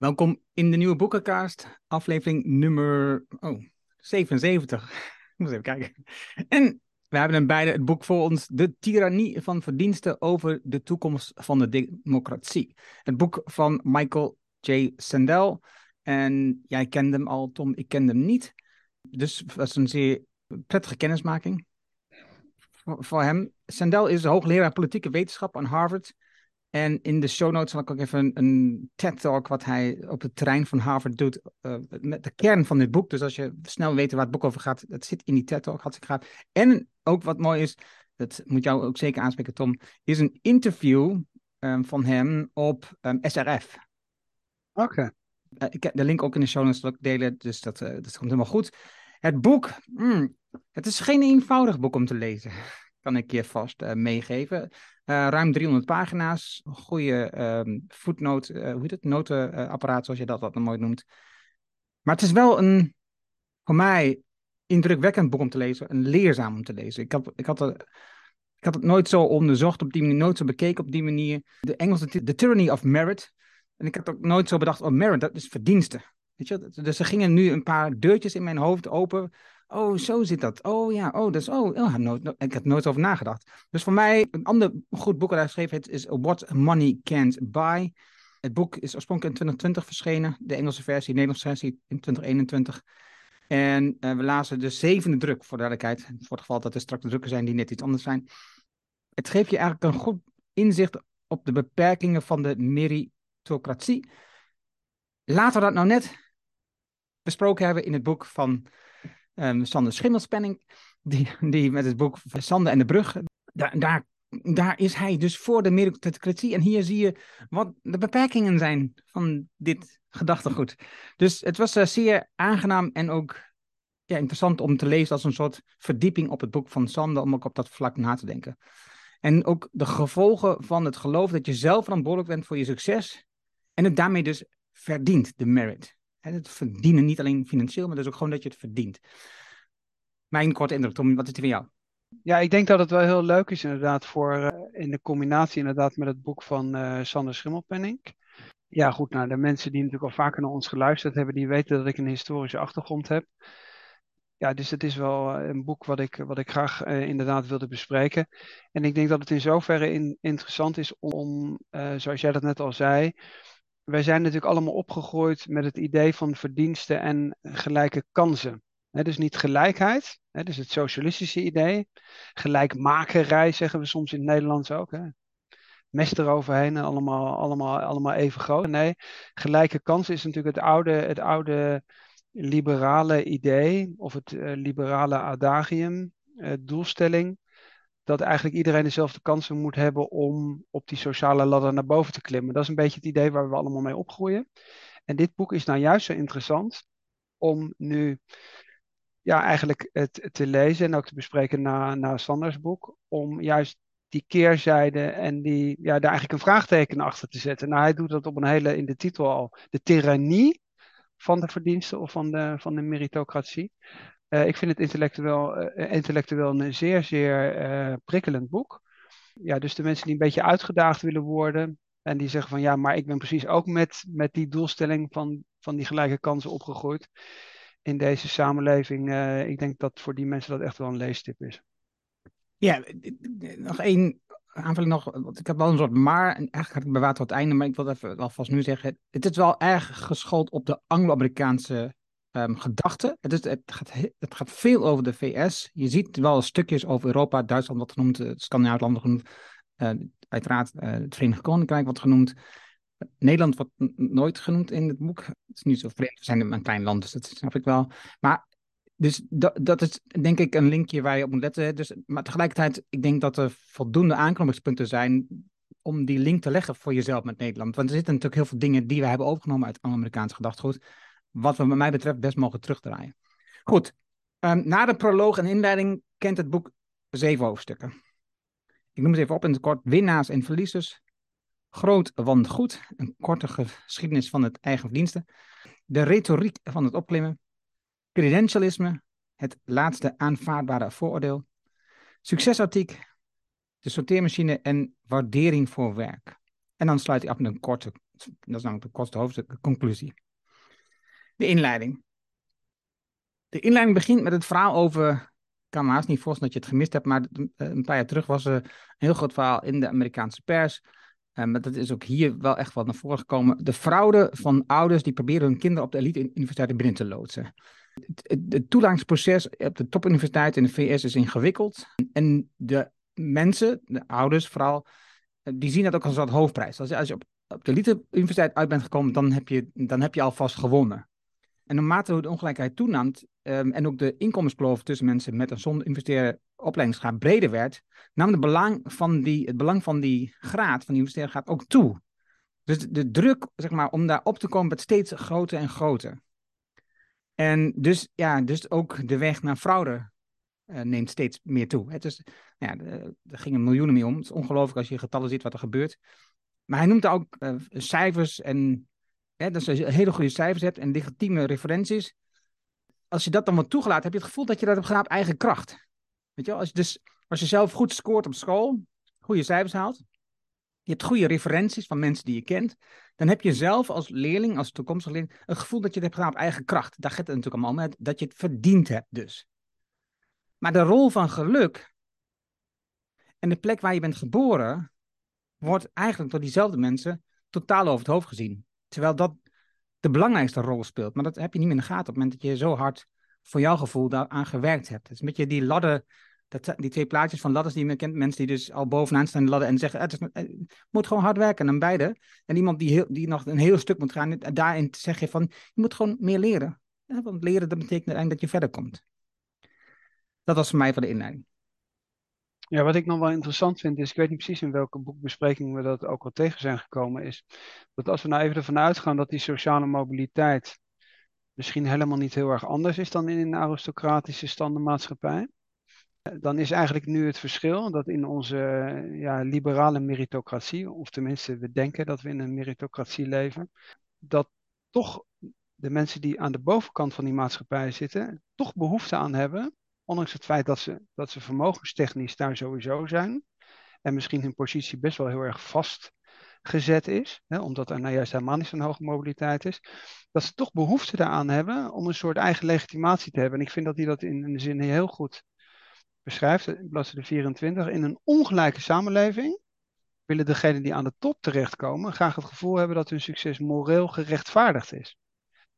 Welkom in de nieuwe boekencast, aflevering nummer oh, 77. Ik moet even kijken. En we hebben een beide het boek voor ons, De tirannie van verdiensten over de toekomst van de democratie. Het boek van Michael J. Sandel. En jij kende hem al, Tom, ik kende hem niet. Dus dat is een zeer prettige kennismaking voor, voor hem. Sandel is hoogleraar politieke wetenschap aan Harvard en in de show notes zal ik ook even een, een TED-talk wat hij op het terrein van Harvard doet. Uh, met de kern van dit boek. Dus als je snel weet waar het boek over gaat, dat zit in die TED-talk. Had ik gaat. En ook wat mooi is, dat moet jou ook zeker aanspreken, Tom, is een interview um, van hem op um, SRF. Oké. Okay. Uh, ik heb de link ook in de show notes delen, dus dat, uh, dat komt helemaal goed. Het boek, mm, het is geen eenvoudig boek om te lezen kan ik je vast meegeven. Uh, ruim 300 pagina's, goede um, footnote, uh, hoe heet het, notenapparaat zoals je dat wat mooi noemt. Maar het is wel een, voor mij, indrukwekkend boek om te lezen, een leerzaam om te lezen. Ik, ik, had, het, ik had het nooit zo onderzocht op die manier, nooit zo bekeken op die manier. De Engelse, The Tyranny of Merit. En ik had ook nooit zo bedacht, oh merit, dat is verdienste. Weet je? Dus er gingen nu een paar deurtjes in mijn hoofd open Oh, zo zit dat. Oh ja, oh, dus, oh, oh nooit, ik heb nooit over nagedacht. Dus voor mij, een ander goed boek dat hij geschreven heeft, is What Money Can't Buy. Het boek is oorspronkelijk in 2020 verschenen, de Engelse versie, de Nederlandse versie in 2021. En uh, we lazen de zevende druk, voor duidelijkheid, voor het geval dat er straks drukken zijn die net iets anders zijn. Het geeft je eigenlijk een goed inzicht op de beperkingen van de meritocratie. Laten we dat nou net besproken hebben in het boek van um, Sander Schimmelspenning, die, die met het boek Sander en de Brug, daar, daar, is hij dus voor de meritocratie. En hier zie je wat de beperkingen zijn van dit gedachtegoed. Dus het was uh, zeer aangenaam en ook ja, interessant om te lezen als een soort verdieping op het boek van Sander, om ook op dat vlak na te denken. En ook de gevolgen van het geloof dat je zelf verantwoordelijk bent voor je succes en het daarmee dus verdient, de merit. Het verdienen niet alleen financieel, maar dus ook gewoon dat je het verdient. Mijn korte indruk, Tom, wat is die van jou? Ja, ik denk dat het wel heel leuk is inderdaad voor uh, in de combinatie inderdaad met het boek van uh, Sander Schimmelpenning. Ja, goed, nou de mensen die natuurlijk al vaker naar ons geluisterd hebben, die weten dat ik een historische achtergrond heb. Ja, dus het is wel eh, een boek wat ik, wat ik graag inderdaad wilde bespreken. En ik denk dat het in zoverre in, interessant is om, zoals jij dat net al zei, wij zijn natuurlijk allemaal opgegroeid met het idee van verdiensten en gelijke kansen. Dus niet gelijkheid, dus het socialistische idee. Gelijkmakerij zeggen we soms in het Nederlands ook. He. Mest eroverheen en allemaal, allemaal, allemaal even groot. Nee, gelijke kansen is natuurlijk het oude, het oude liberale idee of het uh, liberale adagium, uh, doelstelling dat eigenlijk iedereen dezelfde kansen moet hebben om op die sociale ladder naar boven te klimmen. Dat is een beetje het idee waar we allemaal mee opgroeien. En dit boek is nou juist zo interessant om nu ja, eigenlijk het te lezen en ook te bespreken na, na Sanders boek, om juist die keerzijde en die, ja, daar eigenlijk een vraagteken achter te zetten. Nou, hij doet dat op een hele, in de titel al, de tirannie van de verdiensten of van de, van de meritocratie. Uh, ik vind het intellectueel, uh, intellectueel een zeer, zeer uh, prikkelend boek. Ja, dus de mensen die een beetje uitgedaagd willen worden en die zeggen van ja, maar ik ben precies ook met, met die doelstelling van, van die gelijke kansen opgegroeid in deze samenleving. ik denk dat voor die mensen dat echt wel een leestip is. Ja, nog één aanvulling nog, want ik heb wel een soort maar, en eigenlijk had ik bewaard tot het einde, maar ik wil even alvast nu zeggen, het is wel erg geschoold op de Anglo-Amerikaanse um, gedachte. Het, is, het, gaat, het gaat veel over de VS. Je ziet wel stukjes over Europa, Duitsland wordt genoemd, het Scandinavische landen genoemd, uh, uiteraard het Verenigd Koninkrijk wordt genoemd. Nederland wordt nooit genoemd in het boek. Het is niet zo vreemd, we zijn een klein land, dus dat snap ik wel. Maar dus dat, is denk ik een linkje waar je op moet letten. Dus, maar tegelijkertijd, ik denk dat er voldoende aanknopingspunten zijn om die link te leggen voor jezelf met Nederland. Want er zitten natuurlijk heel veel dingen die we hebben overgenomen uit Amerikaans gedachtegoed wat we wat mij betreft best mogen terugdraaien. Goed, um, na de proloog en inleiding kent het boek zeven hoofdstukken. Ik noem ze even op in het kort. Winnaars en verliezers. Groot want goed. Een korte geschiedenis van het eigen verdiensten. De retoriek van het opklimmen. Credentialisme. Het laatste aanvaardbare vooroordeel. Succesartiek. De sorteermachine en waardering voor werk. En dan sluit ik af met een korte Dat is namelijk de kortste hoofdstuk, conclusie. De inleiding. De inleiding begint met het verhaal over. Ik kan me haast niet voorstellen dat je het gemist hebt, maar een paar jaar terug was er een heel groot verhaal in de Amerikaanse pers. Maar dat is ook hier wel echt wat naar voren gekomen. De fraude van ouders die proberen hun kinderen op de elite-universiteiten binnen te loodsen. Het, toelatingsproces op de topuniversiteit in de VS is ingewikkeld. En de mensen, de ouders vooral, die zien dat ook als een hoofdprijs. Als, als je op, op de elite-universiteit uit bent gekomen, dan heb, je, dan heb je alvast gewonnen. En naarmate de ongelijkheid toenamt um, en ook de inkomenskloof tussen mensen met en zonder universitaire opleidingsgraad breder werd, nam de belang van die, het belang van die graad, van die universitaire ook toe. Dus de, druk zeg maar, om daar op te komen werd steeds groter en groter. En dus, ja, dus ook de weg naar fraude uh, neemt steeds meer toe. Het is, ja, er gingen miljoenen mee om. Het is ongelooflijk als je getallen ziet wat er gebeurt. Maar hij noemt ook uh, cijfers en hè, dat je hele goede cijfers hebt en legitieme referenties. Als je dat dan wordt toegelaten, heb je het gevoel dat je dat hebt gedaan op eigen kracht. Weet je wel? Als je, dus, als je zelf goed scoort op school, goede cijfers haalt, je hebt goede referenties van mensen die je kent, dan heb je zelf als leerling, als toekomstige leerling, het gevoel dat je het hebt gedaan op eigen kracht. Daar gaat het natuurlijk allemaal om, dat je het verdiend hebt dus. Maar de rol van geluk en de plek waar je bent geboren, wordt eigenlijk door diezelfde mensen totaal over het hoofd gezien. Terwijl dat de belangrijkste rol speelt. Maar dat heb je niet meer in de gaten op het moment dat je zo hard voor jouw gevoel daaraan gewerkt hebt. Het is een beetje die ladder, dat, die twee plaatjes van ladders die je kent. Mensen die dus al bovenaan staan de ladder en zeggen, het, is, het moet gewoon hard werken. En dan beide. En iemand die, heel, die nog een heel stuk moet gaan. Daarin zeg je van, je moet gewoon meer leren. want leren, betekent uiteindelijk dat je verder komt. Dat was voor mij voor de inleiding. Ja, wat ik nog wel interessant vind is, ik weet niet precies in welke boekbespreking we dat ook al tegen zijn gekomen, is dat als we nou even ervan uitgaan dat die sociale mobiliteit misschien helemaal niet heel erg anders is dan in een aristocratische standenmaatschappij, dan is eigenlijk nu het verschil dat in onze ja, liberale meritocratie, of tenminste we denken dat we in een meritocratie leven, dat toch de mensen die aan de bovenkant van die maatschappij zitten, toch behoefte aan hebben Ondanks het feit dat ze, dat ze vermogenstechnisch daar sowieso zijn. En misschien hun positie best wel heel erg vastgezet is. Hè, omdat er nou juist helemaal niet zo'n hoge mobiliteit is. Dat ze toch behoefte daaraan hebben om een soort eigen legitimatie te hebben. En ik vind dat hij dat in een zin heel goed beschrijft. Bladzijde 24. In een ongelijke samenleving willen degenen die aan de top terechtkomen graag het gevoel hebben dat hun succes moreel gerechtvaardigd is.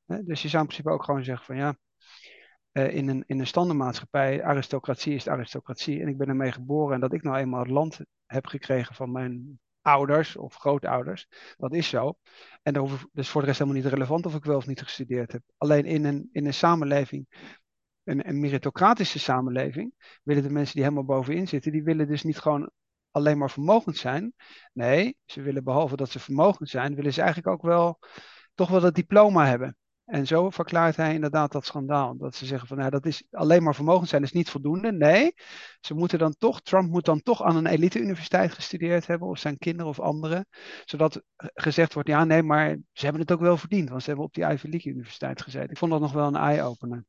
Dus je zou in principe ook gewoon zeggen van ja, uh, in, een, in een standaardmaatschappij, aristocratie is de aristocratie. En ik ben ermee geboren en dat ik nou eenmaal het land heb gekregen van mijn ouders of grootouders. Dat is zo. En dat is voor de rest helemaal niet relevant of ik wel of niet gestudeerd heb. Alleen in een, in een samenleving, een, een meritocratische samenleving, willen de mensen die helemaal bovenin zitten, die willen dus niet gewoon alleen maar vermogend zijn. Nee, ze willen behalve dat ze vermogend zijn, willen ze eigenlijk ook wel toch wel dat diploma hebben. En zo verklaart hij inderdaad dat schandaal. Dat ze zeggen van nou, dat is alleen maar vermogen zijn, is niet voldoende. Nee, ze moeten dan toch, Trump moet dan toch aan een elite-universiteit gestudeerd hebben, of zijn kinderen of anderen. Zodat gezegd wordt, ja nee, maar ze hebben het ook wel verdiend, want ze hebben op die Ivy League universiteit gezeten. Ik vond dat nog wel een eye-opener.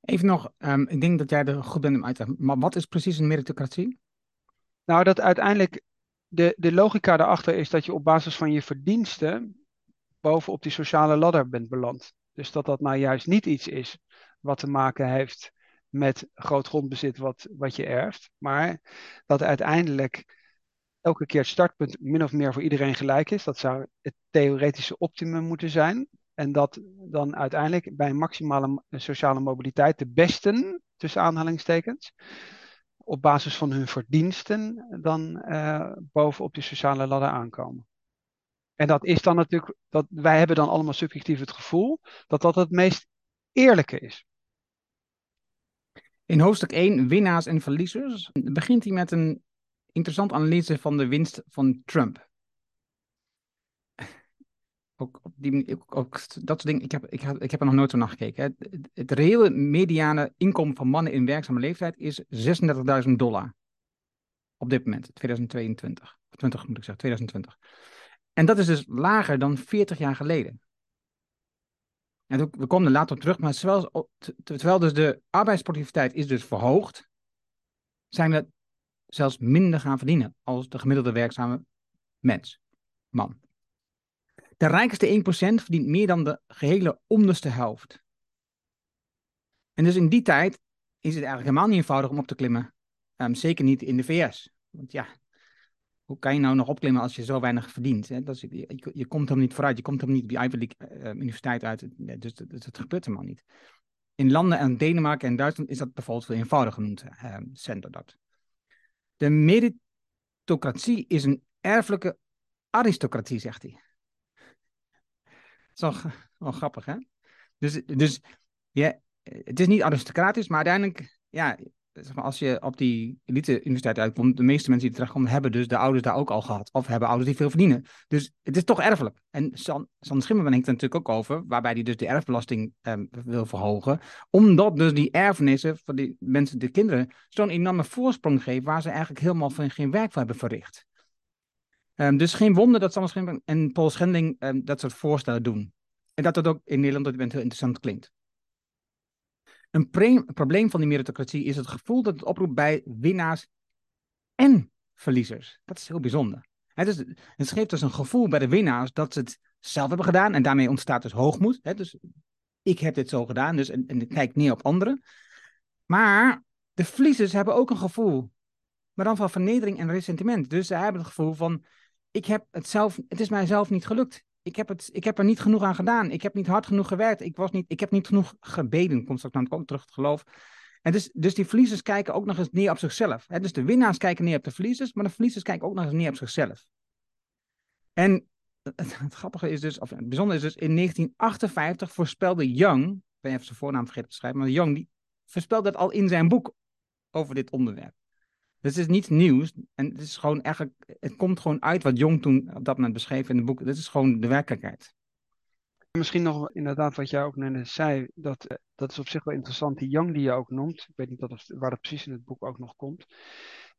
Even nog, um, ik denk dat jij er goed bent om uit te Maar wat is precies een meritocratie? Nou, dat uiteindelijk de, de logica daarachter is dat je op basis van je verdiensten bovenop die sociale ladder bent beland. Dus dat dat nou juist niet iets is wat te maken heeft met groot grondbezit wat, wat je erft, maar dat uiteindelijk elke keer het startpunt min of meer voor iedereen gelijk is. Dat zou het theoretische optimum moeten zijn. En dat dan uiteindelijk bij maximale sociale mobiliteit de besten, tussen aanhalingstekens, op basis van hun verdiensten dan uh, bovenop de sociale ladder aankomen. En dat is dan natuurlijk, dat, wij hebben dan allemaal subjectief het gevoel dat dat het meest eerlijke is. In hoofdstuk 1, winnaars en verliezers, begint hij met een interessant analyse van de winst van Trump. Ook, die, ook, dat soort ik heb, ik, ik heb er nog nooit zo naar gekeken. Het, het reële mediane inkomen van mannen in werkzame leeftijd is 36.000 dollar. Op dit moment, 2022. Of 20 moet ik zeggen, 2020. En dat is dus lager dan 40 jaar geleden. En we komen er later op terug, maar terwijl, terwijl dus de arbeidsproductiviteit is dus verhoogd, zijn we zelfs minder gaan verdienen als de gemiddelde werkzame mens, man. De rijkste 1% verdient meer dan de gehele onderste helft. En dus in die tijd is het eigenlijk helemaal niet eenvoudig om op te klimmen. Ehm, zeker niet in de VS. Want ja, hoe kan je nou nog opklimmen als je zo weinig verdient? Hè? Dat is, je, je, komt hem niet vooruit, je komt hem niet die Ivy League uh, universiteit uit. Dus dat, gebeurt helemaal niet. In landen en Denemarken en Duitsland is dat bijvoorbeeld veel eenvoudiger genoemd, uh, dat. De meritocratie is een erfelijke aristocratie, zegt hij. Dat is wel, grappig, hè? Dus, dus het is niet aristocratisch, maar uiteindelijk, ja, zeg maar, als je op die elite-universiteit uitkomt, de meeste mensen die terechtkomen, hebben dus de ouders daar ook al gehad. Of hebben ouders die veel verdienen. Dus het is toch erfelijk. En San, San Schimmelman denkt er natuurlijk ook over, waarbij hij dus de erfbelasting um, wil verhogen. Omdat dus die erfenissen van die mensen, de kinderen, zo'n enorme voorsprong geven, waar ze eigenlijk helemaal van geen werk voor hebben verricht. Um, dus geen wonder dat San Schimmelman en Paul Schending um, dat soort voorstellen doen. En dat dat ook in Nederland op dit moment heel interessant klinkt. Een probleem van die meritocratie is het gevoel dat het oproept bij winnaars en verliezers. Dat is heel bijzonder. Het, is, het geeft dus een gevoel bij de winnaars dat ze het zelf hebben gedaan en daarmee ontstaat dus hoogmoed. Dus ik heb dit zo gedaan dus, en, ik kijk neer op anderen. Maar de verliezers hebben ook een gevoel, maar dan van vernedering en ressentiment. Dus ze hebben het gevoel van, ik heb het zelf, het is mijzelf niet gelukt ik heb, het, ik heb er niet genoeg aan gedaan. Ik heb niet hard genoeg gewerkt. Ik, was niet, ik heb niet genoeg gebeden. Komt straks ook terug het geloof. En dus, dus die verliezers kijken ook nog eens neer op zichzelf. Hè? Dus de winnaars kijken neer op de verliezers, maar de verliezers kijken ook nog eens neer op zichzelf. En het, grappige is dus, of het bijzondere is dus, in 1958 voorspelde Young, ik ben even zijn voornaam vergeten te schrijven, maar Young die voorspelde dat al in zijn boek over dit onderwerp. Dus het is niet nieuws. En het is gewoon eigenlijk, het komt gewoon uit wat Jong toen op dat moment beschreef in het boek. Dit is gewoon de werkelijkheid. Misschien nog inderdaad wat jij ook net zei, dat, eh, dat is op zich wel interessant, die Young die je ook noemt, ik weet niet dat waar dat precies in het boek ook nog komt,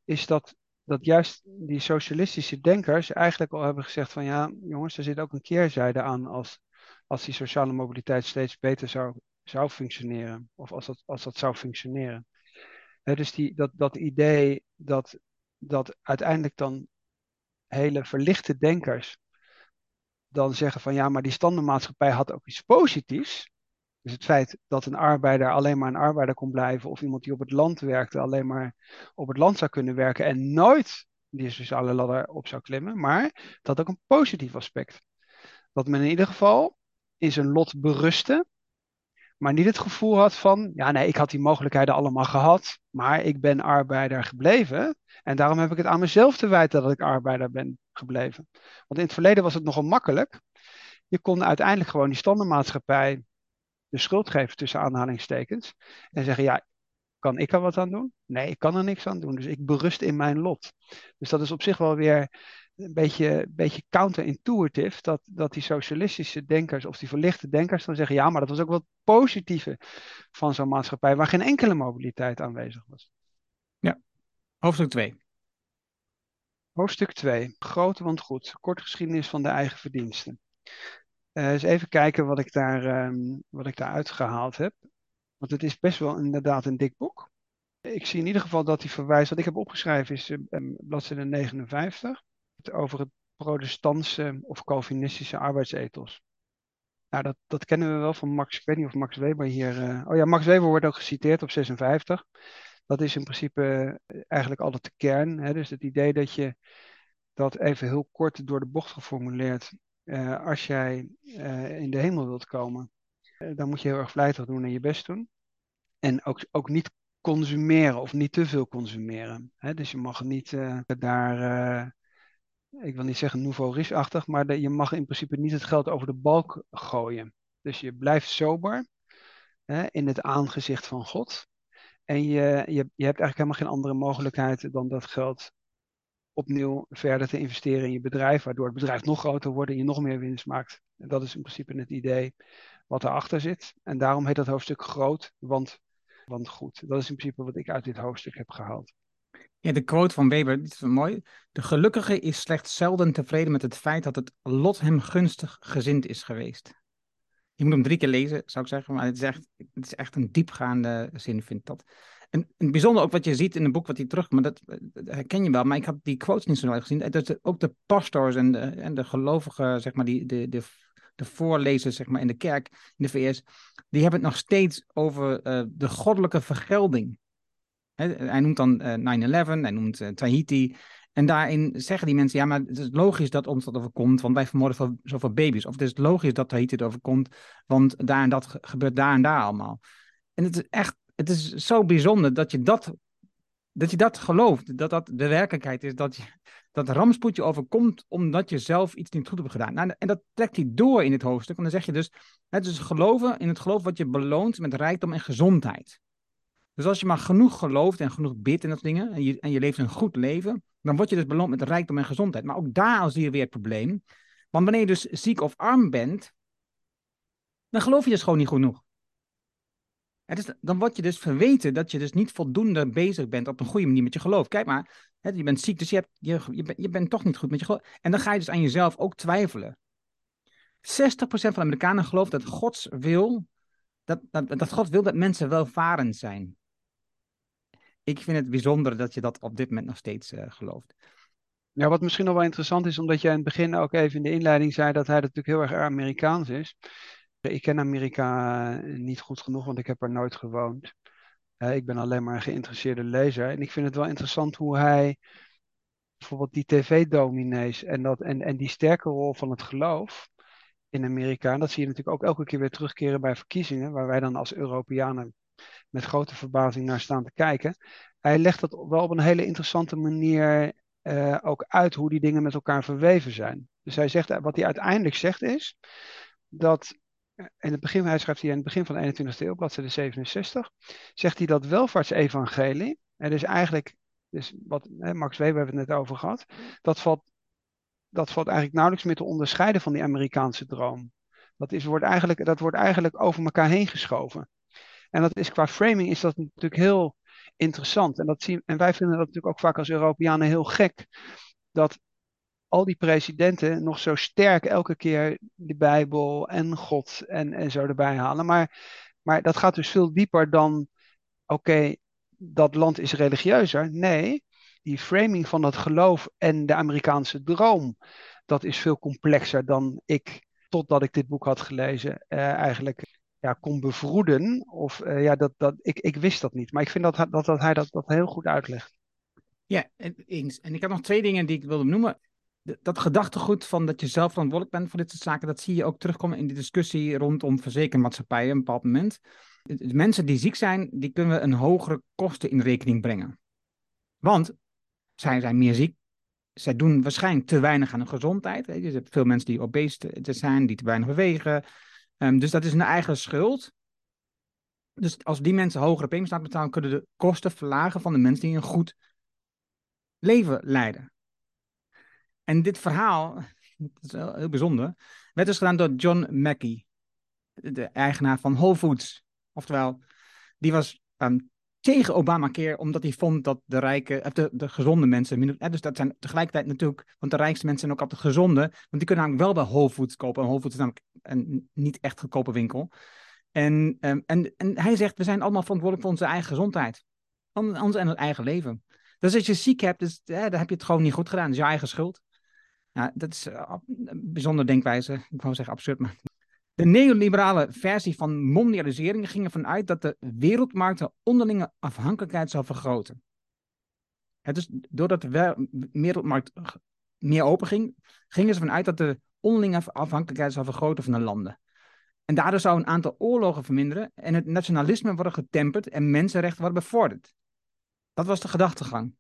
is dat, dat juist die socialistische denkers eigenlijk al hebben gezegd van ja, jongens, er zit ook een keerzijde aan als, als die sociale mobiliteit steeds beter zou, zou functioneren, of als dat, als dat zou functioneren dus die, dat, dat idee dat, dat uiteindelijk dan hele verlichte denkers dan zeggen van ja, maar die standaardmaatschappij had ook iets positiefs. Dus het feit dat een arbeider alleen maar een arbeider kon blijven, of iemand die op het land werkte alleen maar op het land zou kunnen werken en nooit die sociale ladder op zou klimmen, maar dat ook een positief aspect. Dat men in ieder geval in zijn lot berustte maar niet het gevoel had van, ja nee, ik had die mogelijkheden allemaal gehad, maar ik ben arbeider gebleven. En daarom heb ik het aan mezelf te wijten dat ik arbeider ben gebleven. Want in het verleden was het nogal makkelijk. Je kon uiteindelijk gewoon die standaardmaatschappij de schuld geven tussen aanhalingstekens. En zeggen, ja, kan ik er wat aan doen? Nee, ik kan er niks aan doen. Dus ik berust in mijn lot. Dus dat is op zich wel weer een beetje, beetje counterintuitive dat, dat die socialistische denkers of die verlichte denkers dan zeggen, ja, maar dat was ook wel het positieve van zo'n maatschappij waar geen enkele mobiliteit aanwezig was. Ja, hoofdstuk 2. Hoofdstuk 2, groot want goed, kort geschiedenis van de eigen verdiensten. Uh, eens even kijken wat ik, daar, um, wat ik daar uitgehaald heb. Want het is best wel inderdaad een dik boek. Ik zie in ieder geval dat die verwijs, wat ik heb opgeschreven, is uh, bladzijde 59 over het protestantse of Calvinistische arbeidsethos. Nou, dat, dat kennen we wel van Max, ik weet niet of Max Weber hier... Uh, oh ja, Max Weber wordt ook geciteerd op 56. Dat is in principe eh, eigenlijk altijd de kern. Hè? Dus het idee dat je dat even heel kort door de bocht geformuleerd... Uh, als jij in de hemel wilt komen, dan moet je heel erg vlijtig doen en je best doen. En ook, ook niet consumeren of niet te veel consumeren. Hè? Dus je mag niet daar ik wil niet zeggen nouveau riche-achtig, maar je mag in principe niet het geld over de balk gooien. Dus je blijft sober hè, in het aangezicht van God. En je, je, je hebt eigenlijk helemaal geen andere mogelijkheid dan dat geld opnieuw verder te investeren in je bedrijf, waardoor het bedrijf nog groter wordt en je nog meer winst maakt. En dat is in principe het idee wat erachter zit. En daarom heet dat hoofdstuk groot, want, want goed. Dat is in principe wat ik uit dit hoofdstuk heb gehaald. Ja, de quote van Weber, dit is mooi. De gelukkige is slechts zelden tevreden met het feit dat het lot hem gunstig gezind is geweest. Je moet hem drie keer lezen, zou ik zeggen, maar het is echt, het is echt een diepgaande zin, vind ik dat. En, en bijzonder ook wat je ziet in het boek wat hij terug, maar dat, dat herken je wel. Maar ik had die quotes niet zo nooit gezien. Dat ook de pastors en de, en de gelovigen, zeg maar, die, de, de, de voorlezers zeg maar, in de kerk in de VS, die hebben het nog steeds over uh, de goddelijke vergelding. Hij noemt dan uh, 9-11, hij noemt uh, Tahiti. En daarin zeggen die mensen, ja, maar het is logisch dat ons dat overkomt, want wij vermoorden zoveel baby's. Of het is logisch dat Tahiti het overkomt, want daar en dat gebeurt daar en daar allemaal. En het is echt, het is zo bijzonder dat je dat, dat je dat gelooft. Dat dat de werkelijkheid is, dat, je, dat rampspoed je overkomt omdat je zelf iets niet goed hebt gedaan. Nou, en dat trekt hij door in het hoofdstuk, want dan zeg je dus, het is geloven in het geloof wat je beloont met rijkdom en gezondheid. Dus als je maar genoeg gelooft en genoeg bidt en dat dingen, en je, en je leeft een goed leven, dan word je dus beloond met rijkdom en gezondheid. Maar ook daar zie je weer het probleem. Want wanneer je dus ziek of arm bent, dan geloof je dus gewoon niet genoeg. is, dan word je dus verweten dat je dus niet voldoende bezig bent op een goede manier met je geloof. Kijk maar, hè, je bent ziek, dus je, hebt, je, je, bent, je bent toch niet goed met je geloof. En dan ga je dus aan jezelf ook twijfelen. 60% van de Amerikanen gelooft dat wil, dat, dat, dat God wil dat mensen welvarend zijn ik vind het bijzonder dat je dat op dit moment nog steeds uh, gelooft. Ja, wat misschien nog wel interessant is, omdat jij in het begin ook even in de inleiding zei dat hij natuurlijk heel erg Amerikaans is. Ik ken Amerika eh, niet goed genoeg, want ik heb er nooit gewoond. Uh, ik ben alleen maar een geïnteresseerde lezer. En ik vind het wel interessant hoe hij bijvoorbeeld die tv-dominees en, en, en die sterke rol van het geloof in Amerika, dat zie je natuurlijk ook elke keer weer terugkeren bij verkiezingen, waar wij dan als Europeanen met grote verbazing naar staan te kijken. Hij legt dat wel op een hele interessante manier uh, ook uit hoe die dingen met elkaar verweven zijn. Dus hij zegt, wat hij uiteindelijk zegt is dat in het begin, hij schrijft hier in het begin van de 21e eeuw, bladzijde 67, zegt hij dat welvaartsevangelie, en dus eigenlijk, dus wat hè, Max Weber hebben het net over gehad, dat valt, dat valt eigenlijk nauwelijks meer te onderscheiden van die Amerikaanse droom. Dat, is, wordt eigenlijk, dat wordt eigenlijk over elkaar heen geschoven. En dat is qua framing is dat natuurlijk heel interessant. En, dat zien, en wij vinden dat natuurlijk ook vaak als Europeanen heel gek. Dat al die presidenten nog zo sterk elke keer de Bijbel en God en, en zo erbij halen. Maar, maar dat gaat dus veel dieper dan, oké, dat land is religieuzer. Nee, die framing van dat geloof en de Amerikaanse droom, dat is veel complexer dan ik, totdat ik dit boek had gelezen, uh, eigenlijk ja, kon bevroeden. Of uh, ja, dat, dat, ik, ik wist dat niet. Maar ik vind dat, dat, dat hij dat, dat heel goed uitlegt. Ja, eens. En ik heb nog twee dingen die ik wilde noemen. Dat gedachtegoed van dat je zelf verantwoordelijk bent voor dit soort zaken, dat zie je ook terugkomen in de discussie rondom verzekermaatschappijen op een bepaald moment. Mensen die ziek zijn, die kunnen we een hogere kosten in rekening brengen. Want zij zijn meer ziek, zij doen waarschijnlijk te weinig aan hun gezondheid. Je hebt veel mensen die obese zijn, die te weinig bewegen, Um, dus dat is een eigen schuld. Dus als die mensen hogere premies betalen, kunnen de kosten verlagen van de mensen die een goed leven leiden. En dit verhaal, dat is heel bijzonder, werd dus gedaan door John Mackey, de eigenaar van Whole Foods. Oftewel, die was um, tegen Obamacare, omdat hij vond dat de rijke, eh, de, de gezonde mensen, minder, dus dat zijn tegelijkertijd natuurlijk, want de rijkste mensen zijn ook altijd gezonde, want die kunnen namelijk wel bij Whole Foods kopen. En Whole Foods is namelijk een niet echt goedkope winkel. En, um, en, en hij zegt, we zijn allemaal verantwoordelijk voor onze eigen gezondheid. Ons en het eigen leven. Dus als je ziek hebt, dus, dan heb je het gewoon niet goed gedaan. Dat is je eigen schuld. Ja, dat is een bijzondere denkwijze. Ik wou zeggen absurd, maar de neoliberale versie van mondialisering ging ervan uit dat de wereldmarkt de onderlinge afhankelijkheid zou vergroten. Het is, doordat de wereldmarkt meer open ging, gingen ze ervan uit dat de onderlinge afhankelijkheid zou vergroten van de landen. En daardoor zou een aantal oorlogen verminderen en het nationalisme worden getemperd en mensenrechten worden bevorderd. Dat was de gedachtegang.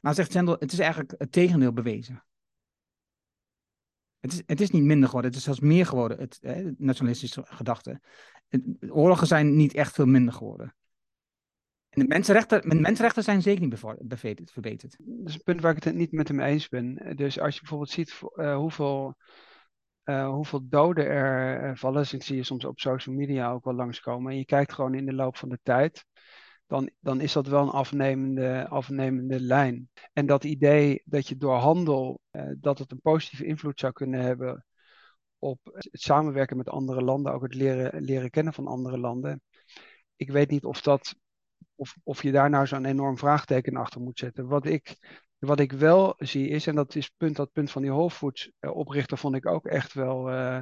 Maar zegt Sendel, het is eigenlijk het tegendeel bewezen. Het is, het is niet minder geworden, het is zelfs meer geworden, het, nationalistische gedachte. De oorlogen zijn niet echt veel minder geworden. En de mensenrechten, mensenrechten zijn zeker niet verbeterd. Dat is een punt waar ik het niet met hem eens ben. Dus als je bijvoorbeeld ziet uh, hoeveel, uh, hoeveel doden er vallen, dus ik zie je soms op social media ook wel langskomen. En je kijkt gewoon in de loop van de tijd dan, dan is dat wel een afnemende, afnemende lijn. En dat idee dat je door handel, eh, dat het een positieve invloed zou kunnen hebben op het samenwerken met andere landen, ook het leren, leren kennen van andere landen. Ik weet niet of dat of, of je daar nou zo'n enorm vraagteken achter moet zetten. Wat ik, wat ik wel zie is, en dat is punt, dat punt van die Whole Foods eh, oprichter vond ik ook echt wel uh,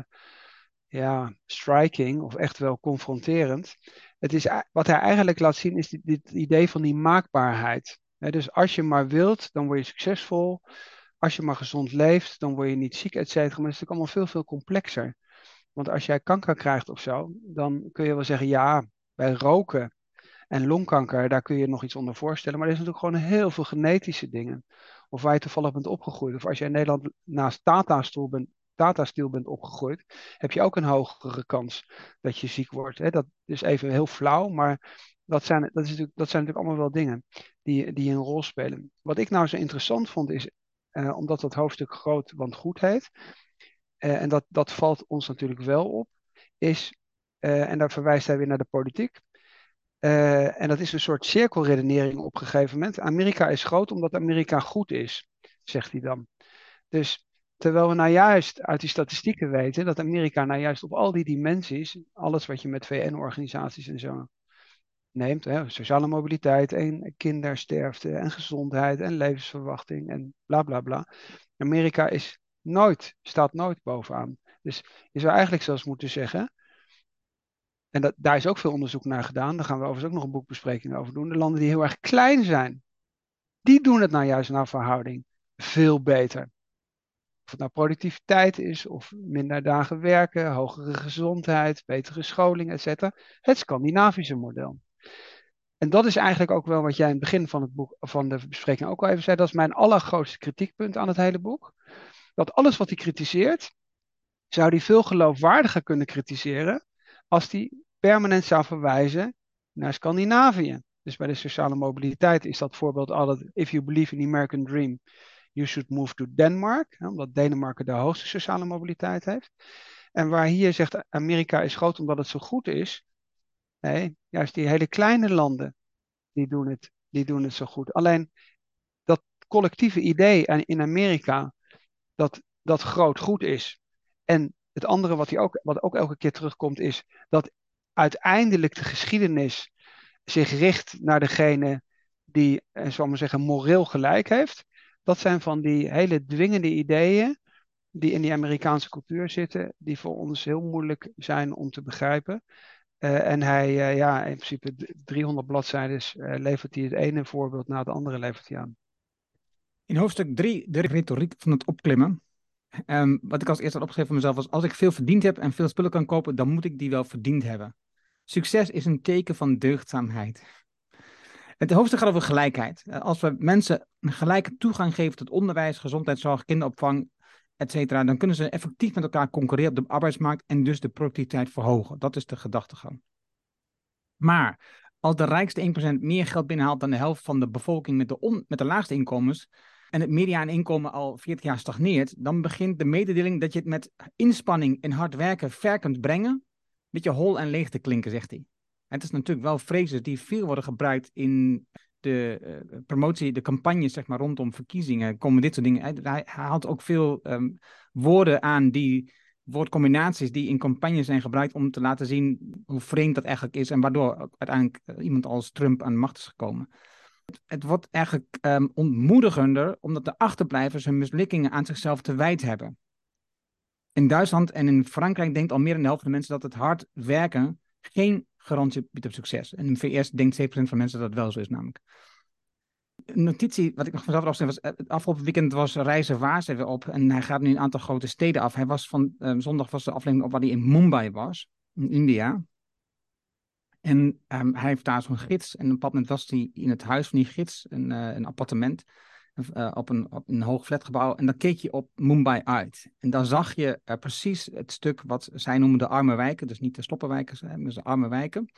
ja, striking of echt wel confronterend. Het is, wat hij eigenlijk laat zien is dit, idee van die maakbaarheid. dus als je maar wilt, dan word je succesvol. Als je maar gezond leeft, dan word je niet ziek, et cetera. Maar het is natuurlijk allemaal veel, veel complexer. Want als jij kanker krijgt of zo, dan kun je wel zeggen, ja, bij roken en longkanker, daar kun je nog iets onder voorstellen. Maar er is natuurlijk gewoon heel veel genetische dingen. Of waar je toevallig bent opgegroeid. Of als je in Nederland naast Tata-stoel bent, Tata Steel bent opgegroeid, heb je ook een hogere kans dat je ziek wordt. Hè? Dat is even heel flauw, maar dat zijn, dat, is natuurlijk, dat zijn natuurlijk allemaal wel dingen die, die een rol spelen. Wat ik nou zo interessant vond is, uh, omdat dat hoofdstuk groot want goed heet, uh, en dat, dat valt ons natuurlijk wel op, is, uh, en daar verwijst hij weer naar de politiek, uh, en dat is een soort cirkelredenering op een gegeven moment. Amerika is groot omdat Amerika goed is, zegt hij dan. Dus terwijl we nou juist uit die statistieken weten dat Amerika nou juist op al die dimensies, alles wat je met VN-organisaties en zo neemt, hè, sociale mobiliteit en kindersterfte en gezondheid en levensverwachting en bla bla bla. Amerika is nooit, staat nooit bovenaan. Dus je zou eigenlijk zelfs moeten zeggen, en dat, daar is ook veel onderzoek naar gedaan. Daar gaan we overigens ook nog een boekbespreking over doen. De landen die heel erg klein zijn, die doen het nou juist naar verhouding veel beter. Of het nou productiviteit is, of minder dagen werken, hogere gezondheid, betere scholing, etc. Het Scandinavische model. En dat is eigenlijk ook wel wat jij in het begin van, het boek, van de bespreking ook al even zei. Dat is mijn allergrootste kritiekpunt aan het hele boek. Dat alles wat hij kritiseert, zou hij veel geloofwaardiger kunnen kritiseren als die permanent zou verwijzen naar Scandinavië. Dus bij de sociale mobiliteit is dat voorbeeld altijd, if you believe in the American dream, you should move to Denmark, omdat Denemarken de hoogste sociale mobiliteit heeft. En waar hier zegt Amerika is groot omdat het zo goed is, nee, juist die hele kleine landen, die doen het, die doen het zo goed. Alleen dat collectieve idee in Amerika, dat dat groot goed is, en het andere wat, ook, wat ook elke keer terugkomt is dat uiteindelijk de geschiedenis zich richt naar degene die, eh, zal maar zeggen, moreel gelijk heeft. Dat zijn van die hele dwingende ideeën die in die Amerikaanse cultuur zitten, die voor ons heel moeilijk zijn om te begrijpen. Uh, en hij, uh, ja, in principe 300 bladzijden uh, levert hij het ene voorbeeld na het andere levert hij aan. In hoofdstuk 3, de retoriek van het opklimmen, Um, wat ik als eerste had opgeschreven voor mezelf was: als ik veel verdiend heb en veel spullen kan kopen, dan moet ik die wel verdiend hebben. Succes is een teken van deugdzaamheid. Het hoofdstuk gaat over gelijkheid. Eh, als we mensen gelijke toegang geven tot onderwijs, gezondheidszorg, kinderopvang, etc., dan kunnen ze effectief met elkaar concurreren op de arbeidsmarkt en dus de productiviteit verhogen. Dat is de gedachtegang. Maar als de rijkste 1% meer geld binnenhaalt dan de helft van de bevolking met de, met de laagste inkomens, en het mediaaninkomen al 40 jaar stagneert, dan begint de mededeling dat je het met inspanning en hard werken ver kunt brengen, een beetje hol en leeg te klinken, zegt hij. Het is natuurlijk wel phrases die veel worden gebruikt in de uh, promotie, de campagnes zeg maar, rondom verkiezingen, komen dit soort dingen. Hij, hij haalt ook veel um, woorden aan die woordcombinaties die in campagnes zijn gebruikt om te laten zien hoe vreemd dat eigenlijk is en waardoor uiteindelijk eh, iemand als Trump aan de macht is gekomen het wordt eigenlijk um, ontmoedigender, omdat de achterblijvers hun mislukkingen aan zichzelf te wijt hebben. In Duitsland en in Frankrijk denkt al meer dan de helft van de mensen dat het hard werken geen garantie biedt op succes. En in VS denkt 7% van mensen dat het wel zo is, namelijk. Een notitie, wat ik nog vanzelf afstel, was: eh, het afgelopen weekend was Reizen Waas weer op. En hij gaat nu een aantal grote steden af. Hij was van um, zondag was de aflevering op waar hij in Mumbai was, in India. En um, hij heeft daar zo'n gids. En op bepaald moment was hij in het huis van die gids, een, uh, een appartement, uh, op, een, op een hoog flatgebouw. En dan keek je op Mumbai uit. En dan zag je uh, precies het stuk wat zij noemen de arme wijken. Dus niet de stoppenwijken, maar de arme wijken.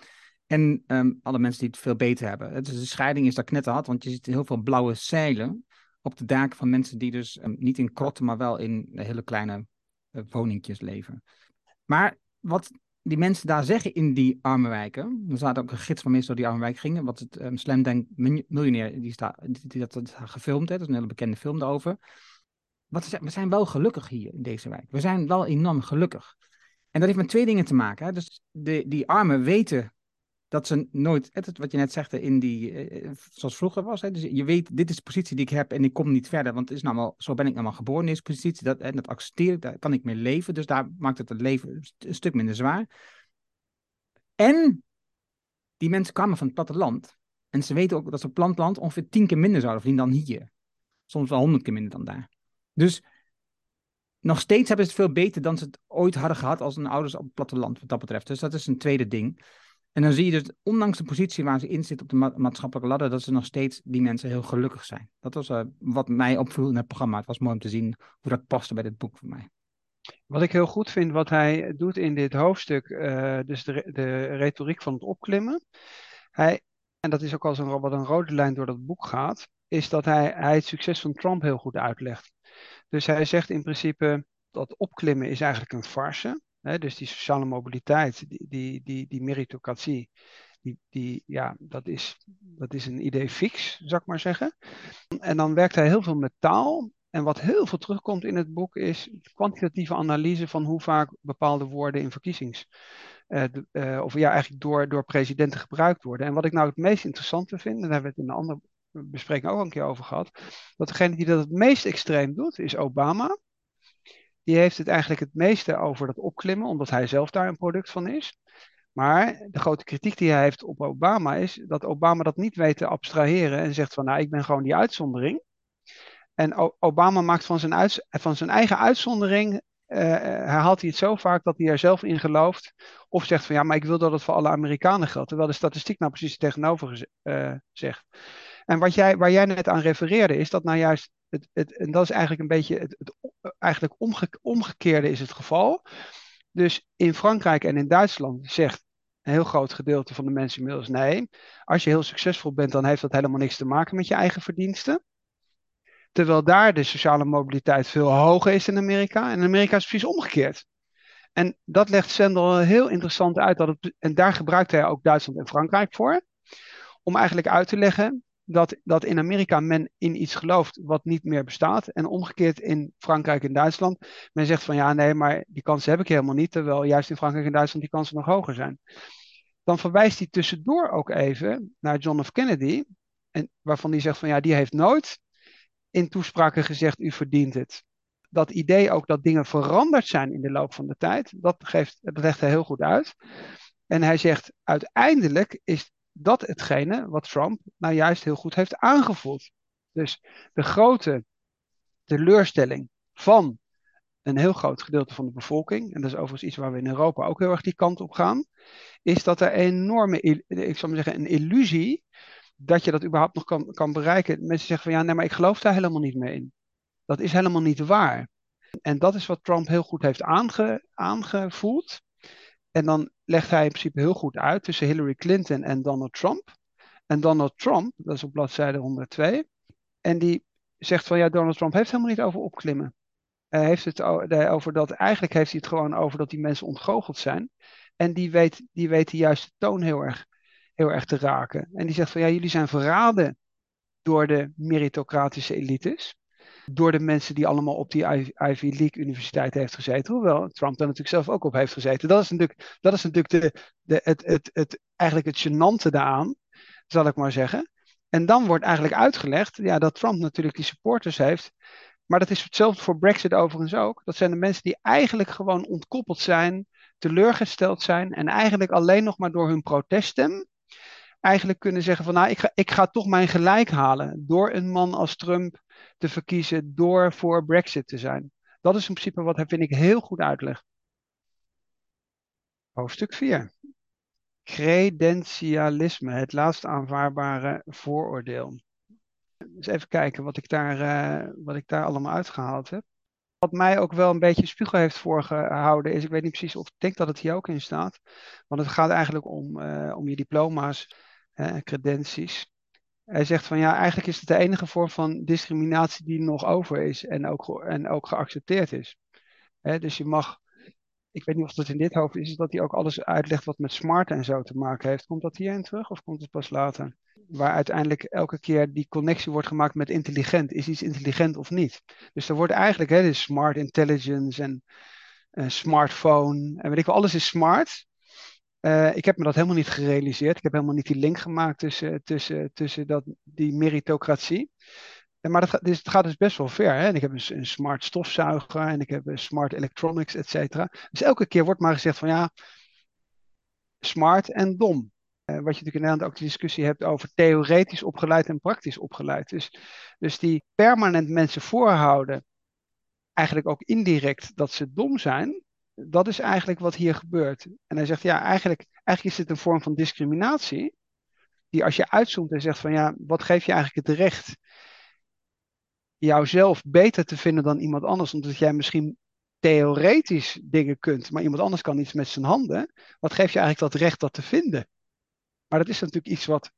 En um, alle mensen die het veel beter hebben. Dus de scheiding is daar knetterhard, want je ziet heel veel blauwe zeilen op de daken van mensen die dus um, niet in krotten, maar wel in hele kleine woningjes leven. Maar wat die mensen daar zeggen in die arme wijken. Er staat ook een gids van mensen door die arme wijk gingen. Wat het um, Slam Miljonair, die, die, dat gefilmd heeft. Dat is een hele bekende film daarover. Wat is, we zijn wel gelukkig hier in deze wijk. We zijn wel enorm gelukkig. En dat heeft met twee dingen te maken. Hè. Dus de, die armen weten dat ze nooit, wat je net zegt, in die, eh, zoals vroeger was. Hè, dus je weet, dit is de positie die ik heb en ik kom niet verder. Want het is nou zo ben ik nou geboren in deze positie. Dat, en dat accepteer ik, daar kan ik mee leven. Dus daar maakt het het leven een stuk minder zwaar. En die mensen kwamen van het platteland. En ze weten ook dat ze op platteland ongeveer tien keer minder zouden verdienen dan hier. Soms wel honderd keer minder dan daar. Dus nog steeds hebben ze het veel beter dan ze het ooit hadden gehad als hun ouders op het platteland, wat dat betreft. Dus dat is een tweede ding. En dan zie je dus, ondanks de positie waar ze in zitten op de maatschappelijke ladder, dat ze nog steeds die mensen heel gelukkig zijn. Dat was uh, wat mij opviel in het programma. Het was mooi om te zien hoe dat paste bij dit boek voor mij. Wat ik heel goed vind, wat hij doet in dit hoofdstuk, uh, dus de, de retoriek van het opklimmen. Hij, en dat is ook als een, wat een rode lijn door dat boek gaat, is dat hij, hij het succes van Trump heel goed uitlegt. Dus hij zegt in principe dat opklimmen is eigenlijk een farce. Hè, dus die sociale mobiliteit, die, die, die, die meritocratie, die, die, ja, dat, is, dat is een idee fix, zou ik maar zeggen. En dan werkt hij heel veel met taal. En wat heel veel terugkomt in het boek is kwantitatieve analyse van hoe vaak bepaalde woorden in verkiezings. Uh, uh, of ja, eigenlijk door, door presidenten gebruikt worden. En wat ik nou het meest interessante vind, en daar hebben we het in een andere bespreking ook een keer over gehad, dat degene die dat het meest extreem doet, is Obama die heeft het eigenlijk het meeste over dat opklimmen, omdat hij zelf daar een product van is. Maar de grote kritiek die hij heeft op Obama is dat Obama dat niet weet te abstraheren en zegt van nou ik ben gewoon die uitzondering. En Obama maakt van zijn, van zijn eigen uitzondering, uh, herhaalt hij het zo vaak dat hij er zelf in gelooft. Of zegt van ja, maar ik wil dat het voor alle Amerikanen geldt. Terwijl de statistiek nou precies tegenover uh, zegt. En wat jij, waar jij net aan refereerde, is dat nou juist, het, het, en dat is eigenlijk een beetje, het, eigenlijk omge, omgekeerde is het geval. Dus in Frankrijk en in Duitsland zegt een heel groot gedeelte van de mensen inmiddels nee. Als je heel succesvol bent, dan heeft dat helemaal niks te maken met je eigen verdiensten. Terwijl daar de sociale mobiliteit veel hoger is in Amerika. En in Amerika is het precies omgekeerd. En dat legt Sendel heel interessant uit. Dat het, en daar gebruikt hij ook Duitsland en Frankrijk voor. Om eigenlijk uit te leggen dat, dat in Amerika men in iets gelooft wat niet meer bestaat. En omgekeerd in Frankrijk en Duitsland. Men zegt van ja, nee, maar die kansen heb ik helemaal niet. Terwijl juist in Frankrijk en Duitsland die kansen nog hoger zijn. Dan verwijst hij tussendoor ook even naar John F. Kennedy. En waarvan hij zegt van ja, die heeft nooit in toespraken gezegd u verdient het. Dat idee ook dat dingen veranderd zijn in de loop van de tijd, dat, geeft, dat legt hij heel goed uit. En hij zegt uiteindelijk is dat hetgene wat Trump nou juist heel goed heeft aangevoeld. Dus de grote teleurstelling van een heel groot gedeelte van de bevolking, en dat is overigens iets waar we in Europa ook heel erg die kant op gaan, is dat er enorme, ik zou maar zeggen, een illusie dat je dat überhaupt nog kan, kan bereiken. Mensen zeggen van ja, nee, maar ik geloof daar helemaal niet mee in. Dat is helemaal niet waar. En dat is wat Trump heel goed heeft aange, aangevoeld. En dan legt hij in principe heel goed uit tussen Hillary Clinton en Donald Trump. En Donald Trump, dat is op bladzijde 102. En die zegt van ja, Donald Trump heeft helemaal niet over opklimmen. Hij heeft het over dat, eigenlijk heeft hij het gewoon over dat die mensen ontgoocheld zijn. En die weet, die weet de juiste toon heel erg, heel erg te raken. En die zegt van ja, jullie zijn verraden door de meritocratische elites door de mensen die allemaal op die Ivy League universiteit heeft gezeten. Hoewel Trump daar natuurlijk zelf ook op heeft gezeten. Dat is natuurlijk, dat is natuurlijk de, de, het, het, het, eigenlijk het gênante daaraan, zal ik maar zeggen. En dan wordt eigenlijk uitgelegd ja, dat Trump natuurlijk die supporters heeft. Maar dat is hetzelfde voor Brexit overigens ook. Dat zijn de mensen die eigenlijk gewoon ontkoppeld zijn, teleurgesteld zijn en eigenlijk alleen nog maar door hun proteststem eigenlijk kunnen zeggen van nou, ik ga, ik ga toch mijn gelijk halen door een man als Trump te verkiezen door voor Brexit te zijn. Dat is in principe wat hij, vind ik, heel goed uitlegt. Hoofdstuk 4. Credentialisme, het laatst aanvaardbare vooroordeel. Dus even kijken wat ik daar, uh, wat ik daar allemaal uitgehaald heb. Wat mij ook wel een beetje spiegel heeft voorgehouden is, ik weet niet precies of ik denk dat het hier ook in staat, want het gaat eigenlijk om, uh, om je diploma's, credenties. Hij zegt van ja, eigenlijk is het de enige vorm van discriminatie die nog over is en ook, en ook geaccepteerd is. dus je mag, ik weet niet of dat in dit hoofd is, is dat hij ook alles uitlegt wat met smart en zo te maken heeft. Komt dat hierin terug of komt het pas later? Waar uiteindelijk elke keer die connectie wordt gemaakt met intelligent. Is iets intelligent of niet? Dus er wordt eigenlijk, hè, dus smart intelligence en uh, smartphone en weet ik wel, alles is smart. Uh, ik heb me dat helemaal niet gerealiseerd. Ik heb helemaal niet die link gemaakt tussen, tussen, tussen dat, die meritocratie. Maar dat, dus, het gaat dus best wel ver. Hè? En ik heb een, een, smart stofzuiger en ik heb een smart electronics, et cetera. Dus elke keer wordt maar gezegd van ja, smart en dom. Uh, wat je natuurlijk in Nederland ook de discussie hebt over theoretisch opgeleid en praktisch opgeleid. Dus, dus die permanent mensen voorhouden, eigenlijk ook indirect dat ze dom zijn, dat is eigenlijk wat hier gebeurt. En hij zegt ja, eigenlijk, eigenlijk is dit een vorm van discriminatie. Die als je uitzoomt en zegt van ja, wat geef je eigenlijk het recht jouzelf beter te vinden dan iemand anders, omdat jij misschien theoretisch dingen kunt, maar iemand anders kan iets met zijn handen, wat geeft je eigenlijk dat recht dat te vinden? Maar dat is natuurlijk iets wat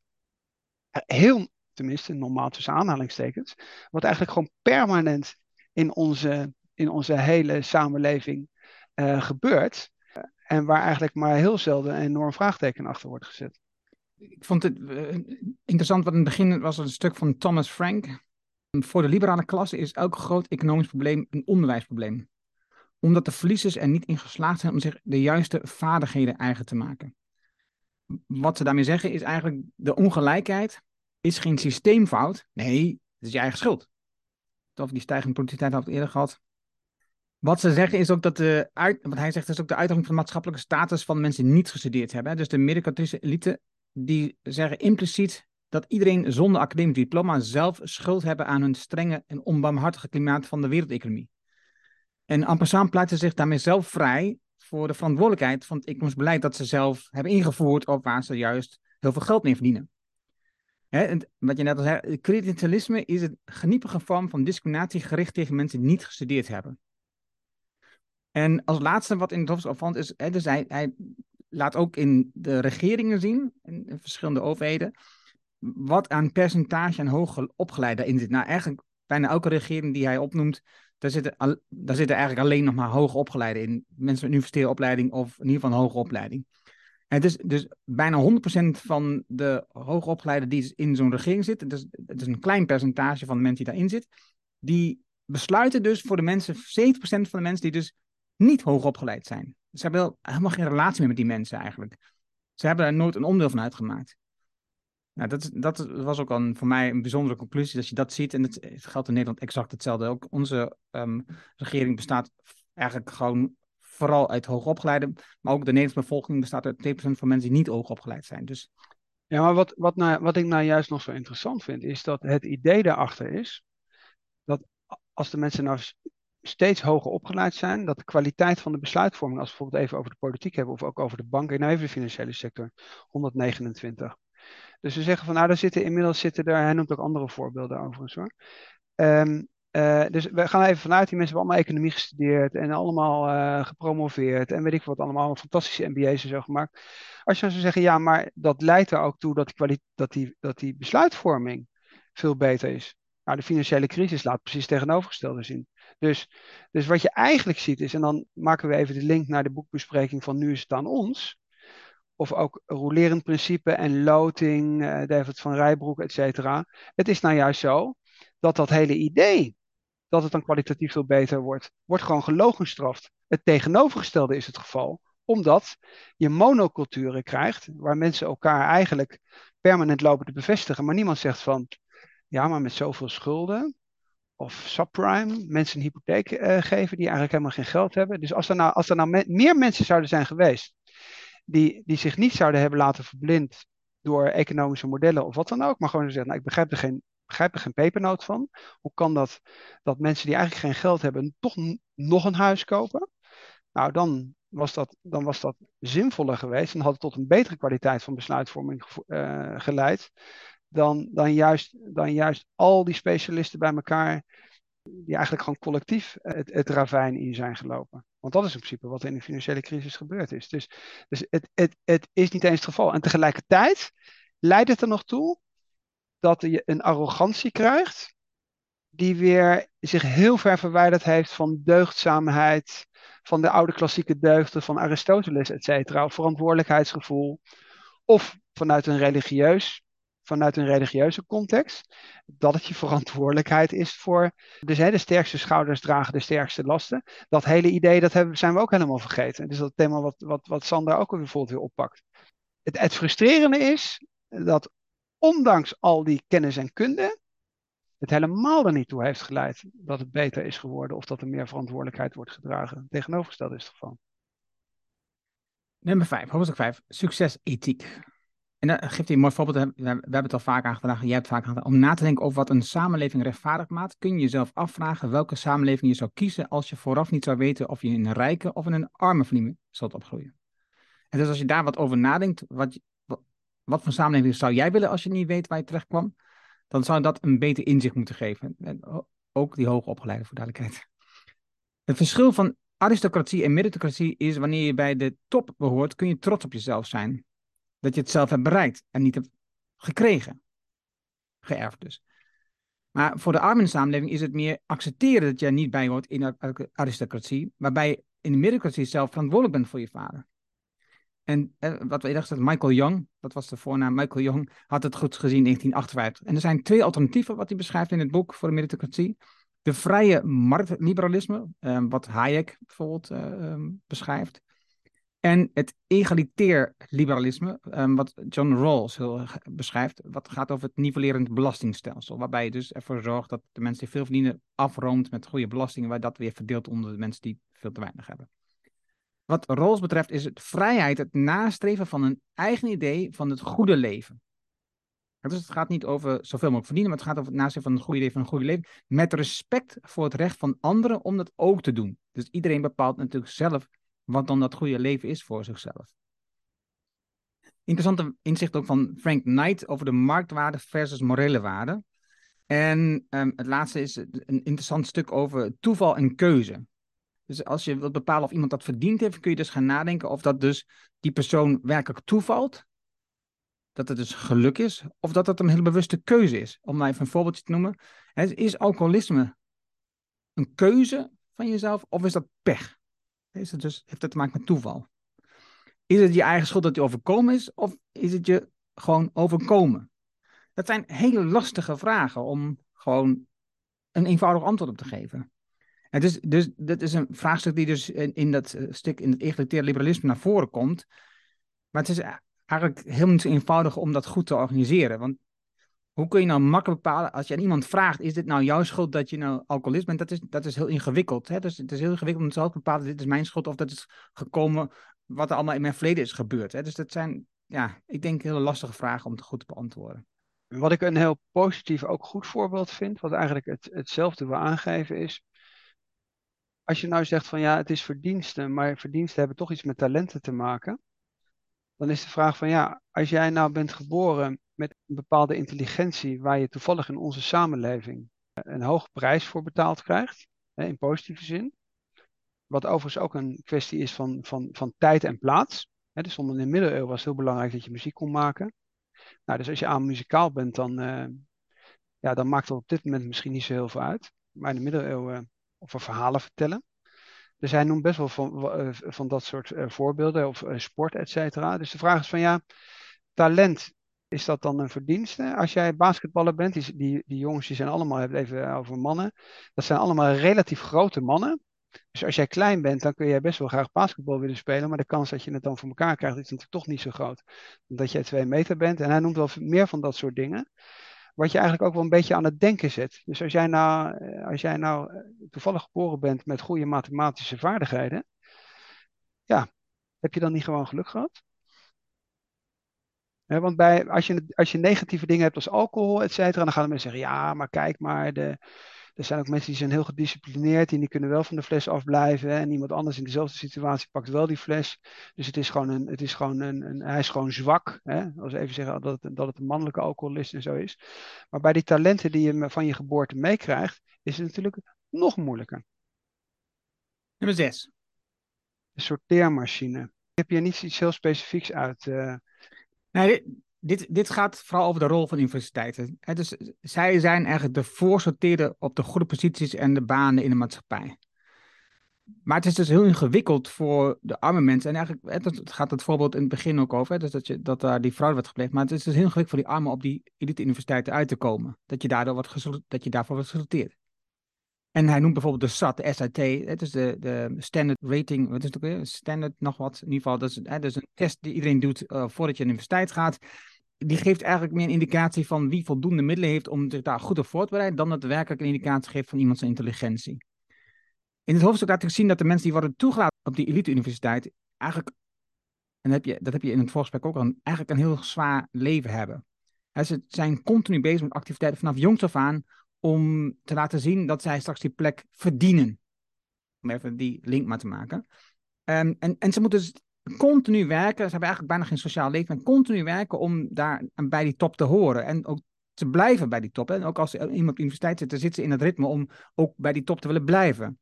heel, tenminste normaal tussen aanhalingstekens, wat eigenlijk gewoon permanent in onze, in onze hele samenleving uh, gebeurt. En waar eigenlijk maar heel zelden een enorm vraagteken achter wordt gezet. Ik vond het uh, interessant, wat in het begin was een stuk van Thomas Frank. Voor de liberale klasse is elk groot economisch probleem een onderwijsprobleem. Omdat de verliezers er niet in geslaagd zijn om zich de juiste vaardigheden eigen te maken. Wat ze daarmee zeggen is eigenlijk, de ongelijkheid is geen systeemfout. Nee, het is je eigen schuld. Of die stijgende productiviteit had eerder gehad. Wat ze zeggen is ook dat de, uit, wat hij zegt is ook de uitdaging van de maatschappelijke status van mensen die niet gestudeerd hebben. Dus de middenkategorische elite, die zeggen impliciet dat iedereen zonder academisch diploma zelf schuld hebben aan hun strenge en onbarmhartige klimaat van de wereldeconomie. En Ampassant pleiten zich daarmee zelf vrij voor de verantwoordelijkheid van het economisch beleid dat ze zelf hebben ingevoerd of waar ze juist heel veel geld mee verdienen. Hè, wat je net al zei, credentialisme is een geniepige vorm van discriminatie gericht tegen mensen die niet gestudeerd hebben. En als laatste wat in het opvalt is, hè, dus hij, hij, laat ook in de regeringen zien, in, verschillende overheden, wat aan percentage aan hoger opgeleiden in zit. Nou, eigenlijk bijna elke regering die hij opnoemt, daar zitten, daar zitten eigenlijk alleen nog maar hoger opgeleiden in. Mensen met universitaire opleiding of in ieder geval een hoge opleiding. Het is dus bijna 100% van de hoogopgeleiden die in zo'n regering zitten, dus het is een klein percentage van de mensen die daarin zit, die besluiten dus voor de mensen, 70% van de mensen die dus niet hoogopgeleid zijn. Ze hebben helemaal geen relatie meer met die mensen eigenlijk. Ze hebben daar nooit een onderdeel van uitgemaakt. Nou, dat, dat was ook al voor mij een bijzondere conclusie, dat je dat ziet. En het, geldt in Nederland exact hetzelfde. Ook onze um, regering bestaat eigenlijk gewoon vooral uit hoogopgeleiden. Maar ook de Nederlandse bevolking bestaat uit 2% van mensen die niet hoogopgeleid zijn. Dus... Ja, maar wat, wat, nou, wat ik nou juist nog zo interessant vind, is dat het idee daarachter is dat als de mensen nou steeds hoger opgeleid zijn, dat de kwaliteit van de besluitvorming, als we bijvoorbeeld even over de politiek hebben of ook over de banken, nou even de financiële sector, 129. Dus we zeggen van nou, daar zitten inmiddels zitten er, hij noemt ook andere voorbeelden overigens hoor. Um, dus we gaan even vanuit, die mensen hebben allemaal economie gestudeerd en allemaal uh, gepromoveerd en weet ik wat allemaal, fantastische MBA's en zo gemaakt. Als je dan zou zeggen, ja, maar dat leidt er ook toe dat dat die, dat die besluitvorming veel beter is. Nou, de financiële crisis laat precies tegenovergestelde zien. Dus, dus wat je eigenlijk ziet is, en dan maken we even de link naar de boekbespreking van Nu is het aan ons. Of ook rolerend principe en loting, uh, David van Rijbroek, et cetera. Het is nou juist zo dat dat hele idee dat het dan kwalitatief veel beter wordt, wordt gewoon gelogenstraft. Het tegenovergestelde is het geval, omdat je monoculturen krijgt, waar mensen elkaar eigenlijk permanent lopen te bevestigen, maar niemand zegt van, ja, maar met zoveel schulden, of subprime, mensen een hypotheek uh, geven die eigenlijk helemaal geen geld hebben. Dus als er nou, als er nou me meer mensen zouden zijn geweest die, die zich niet zouden hebben laten verblind door economische modellen of wat dan ook, maar gewoon zeggen, nou, ik begrijp er geen, begrijp geen pepernoot van. Hoe kan dat dat mensen die eigenlijk geen geld hebben toch nog een huis kopen? Nou, dan was dat, dan was dat zinvoller geweest en had het tot een betere kwaliteit van besluitvorming uh, geleid dan, dan, juist, dan juist al die specialisten bij elkaar, die eigenlijk gewoon collectief het, ravijn in zijn gelopen. Want dat is in principe wat er in de financiële crisis gebeurd is. Dus, dus het, het, het is niet eens het geval. En tegelijkertijd leidt het er nog toe dat je een arrogantie krijgt, die weer zich heel ver verwijderd heeft van deugdzaamheid, van de oude klassieke deugden van Aristoteles, et cetera, verantwoordelijkheidsgevoel, of vanuit een religieus vanuit een religieuze context, dat het je verantwoordelijkheid is voor, dus hè, de sterkste schouders dragen de sterkste lasten. Dat hele idee, dat hebben, zijn we ook helemaal vergeten. Dus dat thema wat, wat, wat Sander ook bijvoorbeeld weer oppakt. Het, het frustrerende is dat ondanks al die kennis en kunde, het helemaal er niet toe heeft geleid dat het beter is geworden of dat er meer verantwoordelijkheid wordt gedragen. Tegenovergesteld is het geval. Nummer 5, hoofdstuk 5, succesethiek. En dan geeft hij een mooi voorbeeld. We hebben het al vaak aangevraagd, jij hebt het vaak aangevraagd. Om na te denken over wat een samenleving rechtvaardig maakt, kun je jezelf afvragen welke samenleving je zou kiezen als je vooraf niet zou weten of je in een rijke of in een arme familie zult opgroeien. En dus als je daar wat over nadenkt, wat, wat, voor samenleving zou jij willen als je niet weet waar je terecht kwam, dan zou dat een beter inzicht moeten geven. En ook die hoogopgeleide, voor duidelijkheid. Het verschil van aristocratie en meritocratie is wanneer je bij de top behoort, kun je trots op jezelf zijn. Dat je het zelf hebt bereikt en niet hebt gekregen. Geërfd dus. Maar voor de armensamenleving is het meer accepteren dat jij niet bij hoort in de aristocratie, waarbij je in de meritocratie zelf verantwoordelijk bent voor je vader. En eh, wat we eerder gezegd, Michael Young, dat was de voornaam, Michael Young had het goed gezien in 1958. En er zijn twee alternatieven wat hij beschrijft in het boek voor de meritocratie. De vrije marktliberalisme, eh, wat Hayek bijvoorbeeld eh, beschrijft. En het egalitair liberalisme, um, wat John Rawls heel beschrijft, wat gaat over het nivellerend belastingstelsel. Waarbij je dus ervoor zorgt dat de mensen die veel verdienen afroomt met goede belastingen, waar dat weer verdeelt onder de mensen die veel te weinig hebben. Wat Rawls betreft is het vrijheid het nastreven van een eigen idee van het goede leven. Dus het gaat niet over zoveel mogelijk verdienen, maar het gaat over het nastreven van een goede idee van een goede leven. Met respect voor het recht van anderen om dat ook te doen. Dus iedereen bepaalt natuurlijk zelf wat dan dat goede leven is voor zichzelf. Interessante inzicht ook van Frank Knight over de marktwaarde versus morele waarde. En um, het laatste is een interessant stuk over toeval en keuze. Dus als je wilt bepalen of iemand dat verdiend heeft, kun je dus gaan nadenken of dat dus die persoon werkelijk toevalt. Dat het dus geluk is, of dat het een hele bewuste keuze is. Om maar even een voorbeeldje te noemen. Is alcoholisme een keuze van jezelf, of is dat pech? Is het dus, heeft het te maken met toeval? Is het je eigen schuld dat je overkomen is, of is het je gewoon overkomen? Dat zijn hele lastige vragen om gewoon een eenvoudig antwoord op te geven. En dus, dus dat is een vraagstuk die dus in, in dat eh, stuk in het egalitaire liberalisme naar voren komt. Maar het is eigenlijk helemaal niet zo eenvoudig om dat goed te organiseren. Want hoe kun je nou makkelijk bepalen, als je aan iemand vraagt, is dit nou jouw schuld dat je nou alcoholist bent? Dat is, dat is heel ingewikkeld. Hè? Dus het is heel ingewikkeld om zelf te bepalen, dit is mijn schuld of dat is gekomen wat er allemaal in mijn verleden is gebeurd. Hè? Dus dat zijn, ja, ik denk hele lastige vragen om te goed te beantwoorden. Wat ik een heel positief, ook goed voorbeeld vind, wat eigenlijk het, hetzelfde wil aangeven is, als je nou zegt van ja, het is verdiensten, maar verdiensten hebben toch iets met talenten te maken, dan is de vraag van ja, als jij nou bent geboren met een bepaalde intelligentie waar je toevallig in onze samenleving een hoge prijs voor betaald krijgt, in positieve zin. Wat overigens ook een kwestie is van, van, van tijd en plaats. Dus onder de middeleeuwen was het heel belangrijk dat je muziek kon maken. Nou, dus als je aan muzikaal bent, dan, uh, ja, dan maakt dat op dit moment misschien niet zo heel veel uit. Maar in de middeleeuwen, of verhalen vertellen. Dus hij noemt best wel van, eh, van dat soort voorbeelden, of sport, et cetera. Dus de vraag is van ja, talent is dat dan een verdienste? Als jij basketballer bent, die, die, jongens die zijn allemaal, even over mannen, dat zijn allemaal relatief grote mannen. Dus als jij klein bent, dan kun jij best wel graag basketbal willen spelen, maar de kans dat je het dan voor elkaar krijgt is natuurlijk toch niet zo groot. Omdat jij twee meter bent. En hij noemt wel meer van dat soort dingen. Wat je eigenlijk ook wel een beetje aan het denken zet. Dus als jij nou, eh, als jij nou eh, toevallig geboren bent met goede mathematische vaardigheden, ja, heb je dan niet gewoon geluk gehad? Want bij, als, je, als je negatieve dingen hebt als alcohol, et cetera, dan gaan de mensen zeggen, ja, maar kijk maar, de, er zijn ook mensen die zijn heel gedisciplineerd en die kunnen wel van de fles afblijven. En iemand anders in dezelfde situatie pakt wel die fles. Dus het is gewoon een, het is gewoon een, een hij is gewoon zwak. Hè? Als we even zeggen dat het, dat het een mannelijke alcoholist en zo is. Maar bij die talenten die je van je geboorte meekrijgt, is het natuurlijk nog moeilijker. Nummer 6. De sorteermachine. Ik heb hier niet iets heel specifieks uit. Uh, Nee, dit, dit gaat vooral over de rol van universiteiten. dus zij zijn eigenlijk de voorsorteerder op de goede posities en de banen in de maatschappij. Maar het is dus heel ingewikkeld voor de arme mensen. En eigenlijk gaat het voorbeeld in het begin ook over, hè, dus dat, je, dat daar die fraude wordt gepleegd. Maar het is dus heel ingewikkeld voor die armen op die elite-universiteiten uit te komen. Dat je, daardoor wordt dat je daarvoor wordt gesorteerd. En hij noemt bijvoorbeeld de SAT, de SAT, het is de, de Standard Rating, wat is het ook weer? Standard nog wat, in ieder geval, dat is, hè, dat is een test die iedereen doet uh, voordat je aan de universiteit gaat. Die geeft eigenlijk meer een indicatie van wie voldoende middelen heeft om zich daar goed op voor te bereiden, dan dat werkelijk een indicatie geeft van iemands intelligentie. In het hoofdstuk laat ik zien dat de mensen die worden toegelaten op die elite-universiteit eigenlijk, en dat heb, je, dat heb je in het voorgesprek ook al, eigenlijk een heel zwaar leven hebben. ze zijn continu bezig met activiteiten vanaf jongs af aan om te laten zien dat zij straks die plek verdienen. Om even die link maar te maken. Um, en, en ze moeten dus continu werken. Ze hebben eigenlijk bijna geen sociaal leven. En continu werken om daar bij die top te horen. En ook te blijven bij die top. En ook als iemand op de universiteit zit, dan zit ze in het ritme om ook bij die top te willen blijven.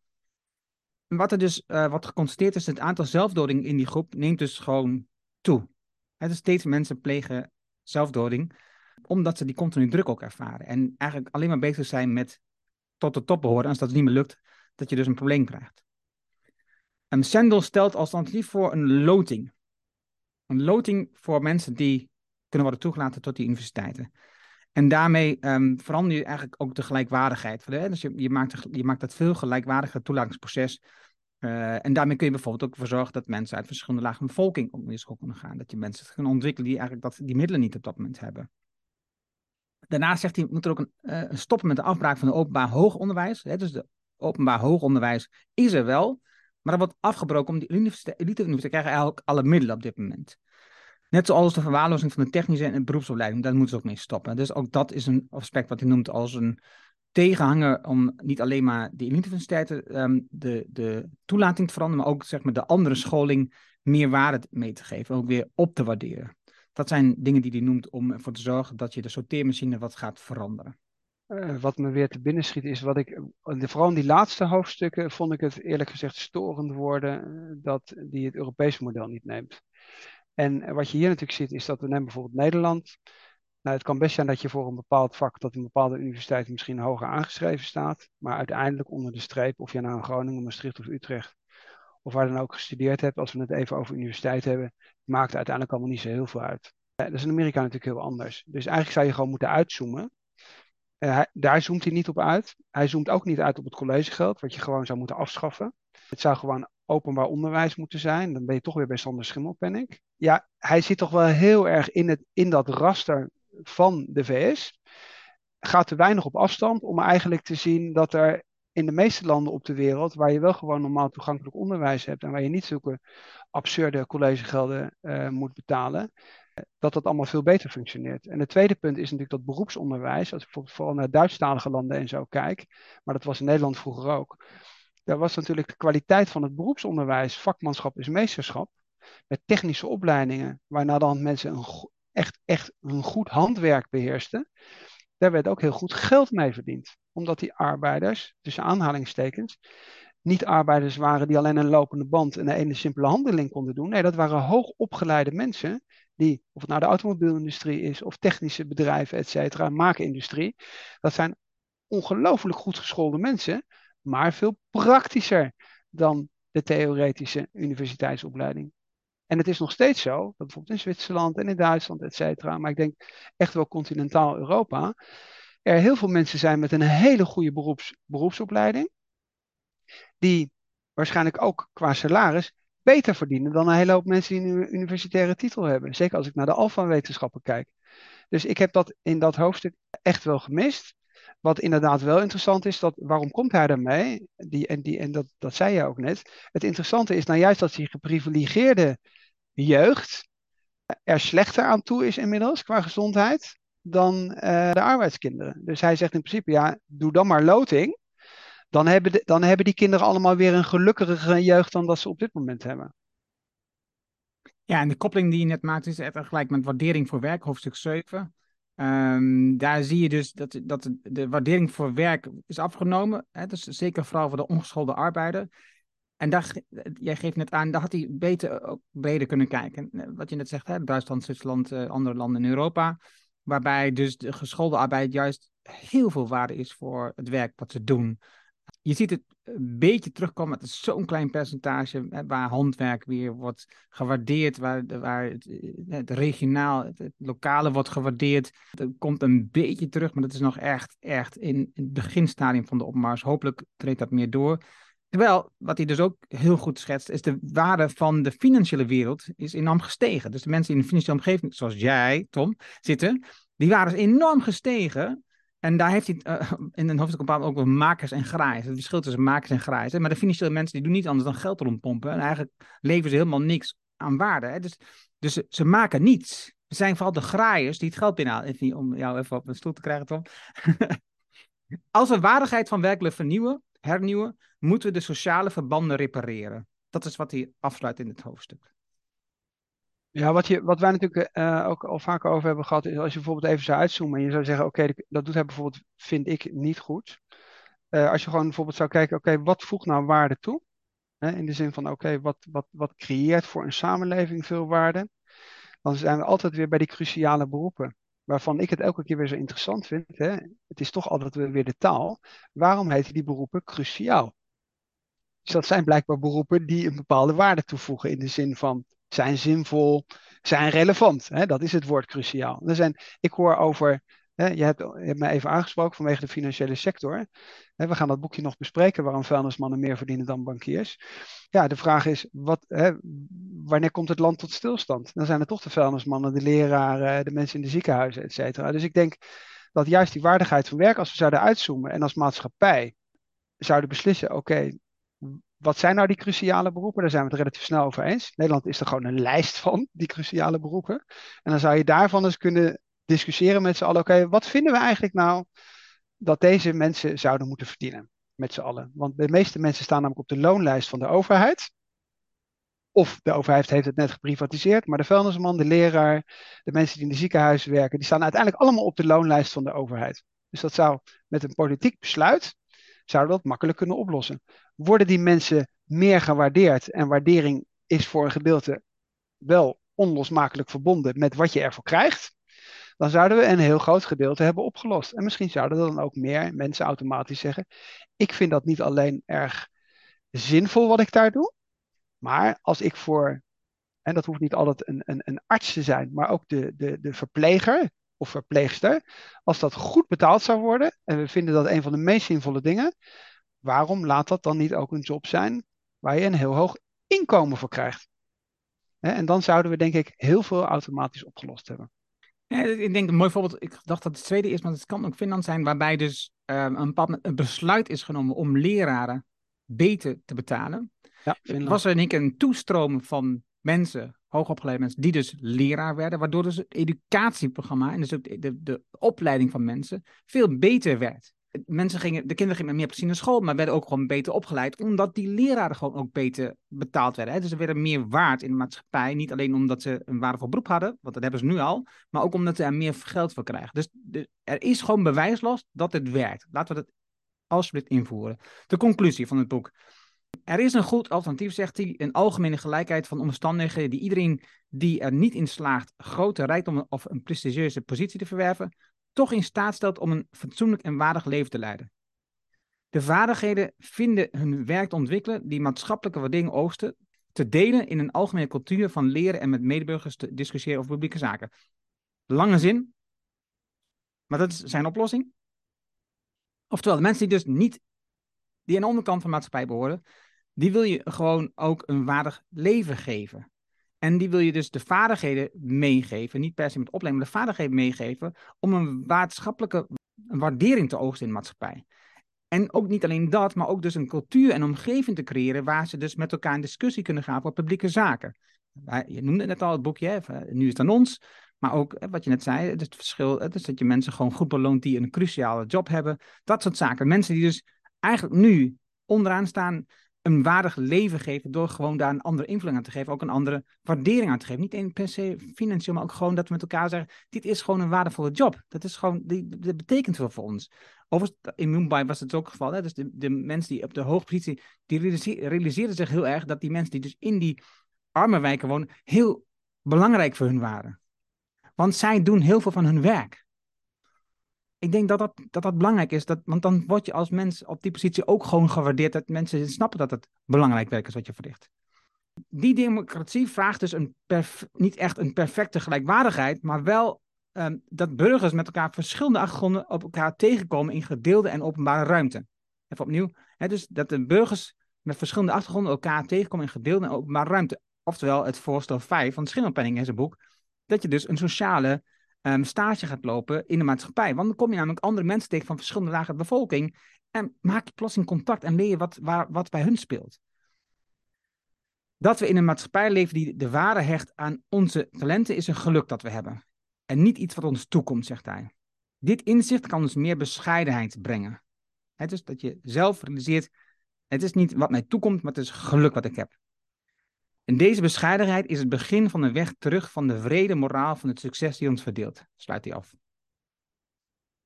wat er dus uh, wat geconstateerd is, het aantal zelfdodingen in die groep neemt dus gewoon toe. Het is steeds mensen plegen zelfdoding omdat ze die continu druk ook ervaren. En eigenlijk alleen maar bezig zijn met tot de top behoren. En als dat niet meer lukt, dat je dus een probleem krijgt. Een Sandel stelt als alternatief voor een loting. Een loting voor mensen die kunnen worden toegelaten tot die universiteiten. En daarmee um, verander je eigenlijk ook de gelijkwaardigheid. Dus je, je, maakt, je maakt dat veel gelijkwaardiger toelatingsproces. Uh, en daarmee kun je bijvoorbeeld ook ervoor zorgen dat mensen uit verschillende lagen bevolking op de school kunnen gaan. Dat je mensen kunnen ontwikkelen die eigenlijk dat, die middelen niet op dat moment hebben. Daarnaast zegt hij, moet er ook een, uh, stoppen met de afbraak van het openbaar hoog onderwijs. Hè, dus de openbaar hoog onderwijs is er wel, maar dat wordt afgebroken om die elite-universiteiten krijgen eigenlijk alle middelen op dit moment. Net zoals de verwaarlozing van de technische en beroepsopleiding, daar moeten ze ook mee stoppen. Dus ook dat is een aspect wat hij noemt als een tegenhanger om niet alleen maar de elite-universiteiten um, de, de toelating te veranderen, maar ook zeg maar, de andere scholing meer waarde mee te geven, ook weer op te waarderen. Dat zijn dingen die hij noemt om ervoor te zorgen dat je de sorteermachine wat gaat veranderen. Uh, wat me weer te binnen schiet is wat ik, vooral in die laatste hoofdstukken vond ik het eerlijk gezegd storend worden eh, dat die het Europese model niet neemt. En wat je hier natuurlijk ziet is dat we nemen bijvoorbeeld Nederland. Nou, het kan best zijn dat je voor een bepaald vak, dat een bepaalde universiteit misschien hoger aangeschreven staat, maar uiteindelijk onder de streep, of je nou in Groningen, Maastricht of Utrecht of waar dan ook gestudeerd hebt, als we het even over universiteit hebben, maakt uiteindelijk allemaal niet zo heel veel uit. Eh, dat is in Amerika natuurlijk heel anders. Dus eigenlijk zou je gewoon moeten uitzoomen. Uh, daar zoomt hij niet op uit. Hij zoomt ook niet uit op het collegegeld, wat je gewoon zou moeten afschaffen. Het zou gewoon openbaar onderwijs moeten zijn. Dan ben je toch weer bij Sander Schimmelpenning. Ja, hij zit toch wel heel erg in, het, in dat raster van de VS. Gaat te weinig op afstand om eigenlijk te zien dat er in de meeste landen op de wereld, waar je wel gewoon normaal toegankelijk onderwijs hebt en waar je niet zulke absurde collegegelden uh, moet betalen, dat dat allemaal veel beter functioneert. En het tweede punt is natuurlijk dat beroepsonderwijs, als ik bijvoorbeeld vooral naar Duitsstalige landen en zo kijk, maar dat was in Nederland vroeger ook, daar was natuurlijk de kwaliteit van het beroepsonderwijs, vakmanschap is meesterschap, met technische opleidingen, waarna dan mensen een, echt, echt een goed handwerk beheersten, daar werd ook heel goed geld mee verdiend omdat die arbeiders, tussen aanhalingstekens, niet arbeiders waren die alleen een lopende band en een ene simpele handeling konden doen. Nee, dat waren hoogopgeleide mensen die, of het nou de automobielindustrie is, of technische bedrijven, et cetera, maakindustrie. Dat zijn ongelooflijk goed geschoolde mensen, maar veel praktischer dan de theoretische universiteitsopleiding. En het is nog steeds zo, dat bijvoorbeeld in Zwitserland en in Duitsland, et cetera, maar ik denk echt wel continentaal Europa, er heel veel mensen zijn met een hele goede beroeps, beroepsopleiding, die waarschijnlijk ook qua salaris beter verdienen dan een hele hoop mensen die een universitaire titel hebben. Zeker als ik naar de alfa-wetenschappen kijk. Dus ik heb dat in dat hoofdstuk echt wel gemist. Wat inderdaad wel interessant is, dat, waarom komt hij daarmee? Die, en die, en dat, dat zei je ook net. Het interessante is nou juist dat die geprivilegeerde jeugd er slechter aan toe is inmiddels qua gezondheid dan uh, de arbeidskinderen. Dus hij zegt in principe, ja, doe dan maar loting. Dan hebben, de, dan hebben die kinderen allemaal weer een gelukkigere jeugd dan dat ze op dit moment hebben. Ja, en de koppeling die je net maakt is echt gelijk met waardering voor werk, hoofdstuk 7. Um, ehm, daar zie je dus dat, dat de waardering voor werk is afgenomen. Hè, dus zeker vooral voor de ongeschoolde arbeider. En daar, jij geeft net aan, daar had hij beter ook breder kunnen kijken. Wat je net zegt, hè, Duitsland, Zwitserland, andere landen in Europa. Waarbij dus de geschoolde arbeid juist heel veel waarde is voor het werk wat ze doen. Je ziet het een beetje terugkomen. Het is zo'n klein percentage hè, waar handwerk weer wordt gewaardeerd, waar, waar het, eh, het regionaal, het, lokale wordt gewaardeerd. Dat komt een beetje terug, maar dat is nog echt, echt in, in het beginstadium van de opmars. Hopelijk treedt dat meer door. Terwijl, wat hij dus ook heel goed schetst, is de waarde van de financiële wereld is enorm gestegen. Dus de mensen in de financiële omgeving, zoals jij, Tom, zitten, die waren dus enorm gestegen. En daar heeft hij uh, in een hoofdstuk bepaald ook wel makers en graaiers. Het verschil tussen makers en graaiers. Maar de financiële mensen die doen niet anders dan geld rondpompen. En eigenlijk leveren ze helemaal niks aan waarde. Hè? Dus, dus ze, ze, maken niets. Het zijn vooral de graaiers die het geld binnenhalen. Om jou even op een stoel te krijgen, Tom. Als we waardigheid van werkelijk vernieuwen, hernieuwen, moeten we de sociale verbanden repareren. Dat is wat hij afsluit in het hoofdstuk. Ja, wat, je, wat wij natuurlijk uh, ook al vaker over hebben gehad, is als je bijvoorbeeld even zou uitzoomen en je zou zeggen, oké, dat doet hij bijvoorbeeld, vind ik, niet goed. Uh, als je gewoon bijvoorbeeld zou kijken, oké, wat voegt nou waarde toe? Hè, in de zin van, oké, wat, wat, wat creëert voor een samenleving veel waarde? Dan zijn we altijd weer bij die cruciale beroepen waarvan ik het elke keer weer zo interessant vind. Hè? Het is toch altijd weer de taal. Waarom heten die beroepen cruciaal? Dus dat zijn blijkbaar beroepen die een bepaalde waarde toevoegen in de zin van zijn zinvol, zijn relevant. Hè? Dat is het woord cruciaal. Er zijn, ik hoor over, hè, je, hebt, hebt mij even aangesproken vanwege de financiële sector. Hè, we gaan dat boekje nog bespreken waarom vuilnismannen meer verdienen dan bankiers. Ja, de vraag is, wat, hè, wanneer komt het land tot stilstand? Dan zijn er toch de vuilnismannen, de leraren, de mensen in de ziekenhuizen, et cetera. Dus ik denk dat juist die waardigheid van werk, als we zouden uitzoomen en als maatschappij zouden beslissen, oké, wat zijn nou die cruciale beroepen? Daar zijn we het relatief snel over eens. Nederland is er gewoon een lijst van, die cruciale beroepen. En dan zou je daarvan eens kunnen discussiëren met z'n allen. Oké, wat vinden we eigenlijk nou dat deze mensen zouden moeten verdienen? Met z'n allen. Want de meeste mensen staan namelijk op de loonlijst van de overheid. Of de overheid heeft het net geprivatiseerd, maar de vuilnisman, de leraar, de mensen die in de ziekenhuizen werken, die staan uiteindelijk allemaal op de loonlijst van de overheid. Dus dat zou met een politiek besluit, zouden dat makkelijk kunnen oplossen worden die mensen meer gewaardeerd. En waardering is voor een gedeelte wel onlosmakelijk verbonden met wat je ervoor krijgt. Dan zouden we een heel groot gedeelte hebben opgelost. En misschien zouden dan ook meer mensen automatisch zeggen: Ik vind dat niet alleen erg zinvol wat ik daar doe. Maar als ik voor, en dat hoeft niet altijd een, een, een arts te zijn, maar ook de, de, de verpleger of verpleegster, als dat goed betaald zou worden, en we vinden dat een van de meest zinvolle dingen, waarom laat dat dan niet ook een job zijn waar je een heel hoog inkomen voor krijgt? En dan zouden we denk ik heel veel automatisch opgelost hebben. Ja, ik denk een mooi voorbeeld, ik dacht dat het tweede is, maar het kan ook Finland zijn, waarbij dus um, een, een besluit is genomen om leraren beter te betalen. Ja, was er één een toestroom van mensen, hoogopgeleide mensen, die dus leraar werden, waardoor dus het educatieprogramma en dus ook de, de, de opleiding van mensen veel beter werd mensen gingen, de kinderen gingen meer plezier naar school, maar werden ook gewoon beter opgeleid, omdat die leraren gewoon ook beter betaald werden. Hè? Dus ze werden meer waard in de maatschappij, niet alleen omdat ze een waardevol beroep hadden, want dat hebben ze nu al, maar ook omdat ze er meer geld voor krijgen. Dus er is gewoon bewijslast dat het werkt. Laten we dat alsjeblieft invoeren. De conclusie van het boek. Er is een goed alternatief, zegt hij, een algemene gelijkheid van omstandigheden die iedereen die er niet in slaagt grote rijkdom of een prestigieuze positie te verwerven, toch in staat stelt om een fatsoenlijk en waardig leven te leiden. De vaardigheden vinden hun werk te ontwikkelen die maatschappelijke waarderingen oogsten, te delen in een algemene cultuur van leren en met medeburgers te discussiëren over publieke zaken. Lange zin, maar dat is zijn oplossing. Oftewel, de mensen die dus niet, die aan de onderkant van de maatschappij behoren, die wil je gewoon ook een waardig leven geven. En die wil je dus de vaardigheden meegeven, niet per se met opleiding, maar de vaardigheden meegeven om een maatschappelijke waardering te oogsten in de maatschappij. En ook niet alleen dat, maar ook dus een cultuur en omgeving te creëren waar ze dus met elkaar in discussie kunnen gaan over publieke zaken. Je noemde net al het boekje, nu is het aan ons. Maar ook wat je net zei, het verschil, dus dat je mensen gewoon goed beloont die een cruciale job hebben. Dat soort zaken. Mensen die dus eigenlijk nu onderaan staan een waardig leven geven door gewoon daar een andere invulling aan te geven, ook een andere waardering aan te geven. Niet één per se financieel, maar ook gewoon dat we met elkaar zeggen, dit is gewoon een waardevolle job. Dat is gewoon, die, dat betekent veel voor ons. Overigens, in Mumbai was het ook het geval, hè? dus de, de mensen die op de hoge positie, die realiseerden zich heel erg dat die mensen die dus in die arme wijken wonen, heel belangrijk voor hun waren. Want zij doen heel veel van hun werk. Ik denk dat dat, dat dat belangrijk is, dat, want dan word je als mens op die positie ook gewoon gewaardeerd, dat mensen snappen dat het belangrijk werk is wat je verricht. Die democratie vraagt dus een niet echt een perfecte gelijkwaardigheid, maar wel Ehm, dat burgers met elkaar verschillende achtergronden op elkaar tegenkomen in gedeelde en openbare ruimte. Even opnieuw. Hè, dus dat de burgers met verschillende achtergronden elkaar tegenkomen in gedeelde en openbare ruimte. Oftewel het voorstel 5 van Schimmelpenning in zijn boek. Dat je dus een sociale um, stage gaat lopen in de maatschappij. Want dan kom je namelijk andere mensen tegen van verschillende lagen de bevolking. En maak je plotseling contact en leer je wat, waar, wat bij hun speelt. Dat we in een maatschappij leven die de waarde hecht aan onze talenten, is een geluk dat we hebben en niet iets wat ons toekomt, zegt hij. Dit inzicht kan ons meer bescheidenheid brengen. Het is dat je zelf realiseert, het is niet wat mij toekomt, maar het is geluk wat ik heb. En deze bescheidenheid is het begin van de weg terug van de vrede moraal van het succes die ons verdeelt, sluit hij af.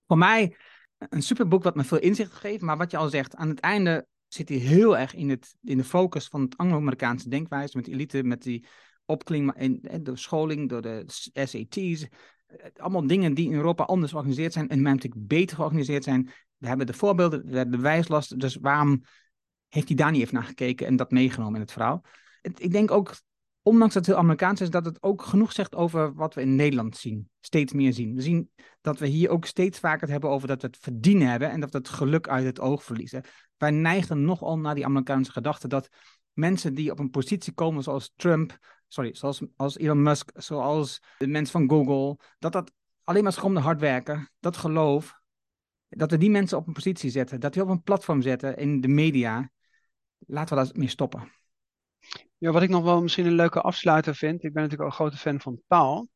Voor mij een superboek wat me veel inzicht geeft, maar wat je al zegt, aan het einde zit hij heel erg in, het, in de focus van het Anglo-Amerikaanse denkwijze, met de elite, met die opkling in, de scholing, door de SAT's, eh, allemaal dingen die in Europa anders georganiseerd zijn en natuurlijk beter georganiseerd zijn. We hebben de voorbeelden, we hebben de wijslast, dus waarom heeft hij daar niet even naar gekeken en dat meegenomen in het verhaal? Ik denk ook, ondanks dat het heel Amerikaans is, dat het ook genoeg zegt over wat we in Nederland zien. Steeds meer zien. We zien dat we hier ook steeds vaker het hebben over dat we het verdienen hebben en dat we het geluk uit het oog verliezen. Wij neigen nogal naar die Amerikaanse gedachte dat mensen die op een positie komen zoals Trump, sorry, zoals als Elon Musk, zoals de mensen van Google, dat dat alleen maar schroomde hard werken, dat geloof, dat we die mensen op een positie zetten, dat die op een platform zetten in de media. Laten we daar mee stoppen. Ja, wat ik nog wel misschien een leuke afsluiter vind, ik ben natuurlijk ook een grote fan van taal.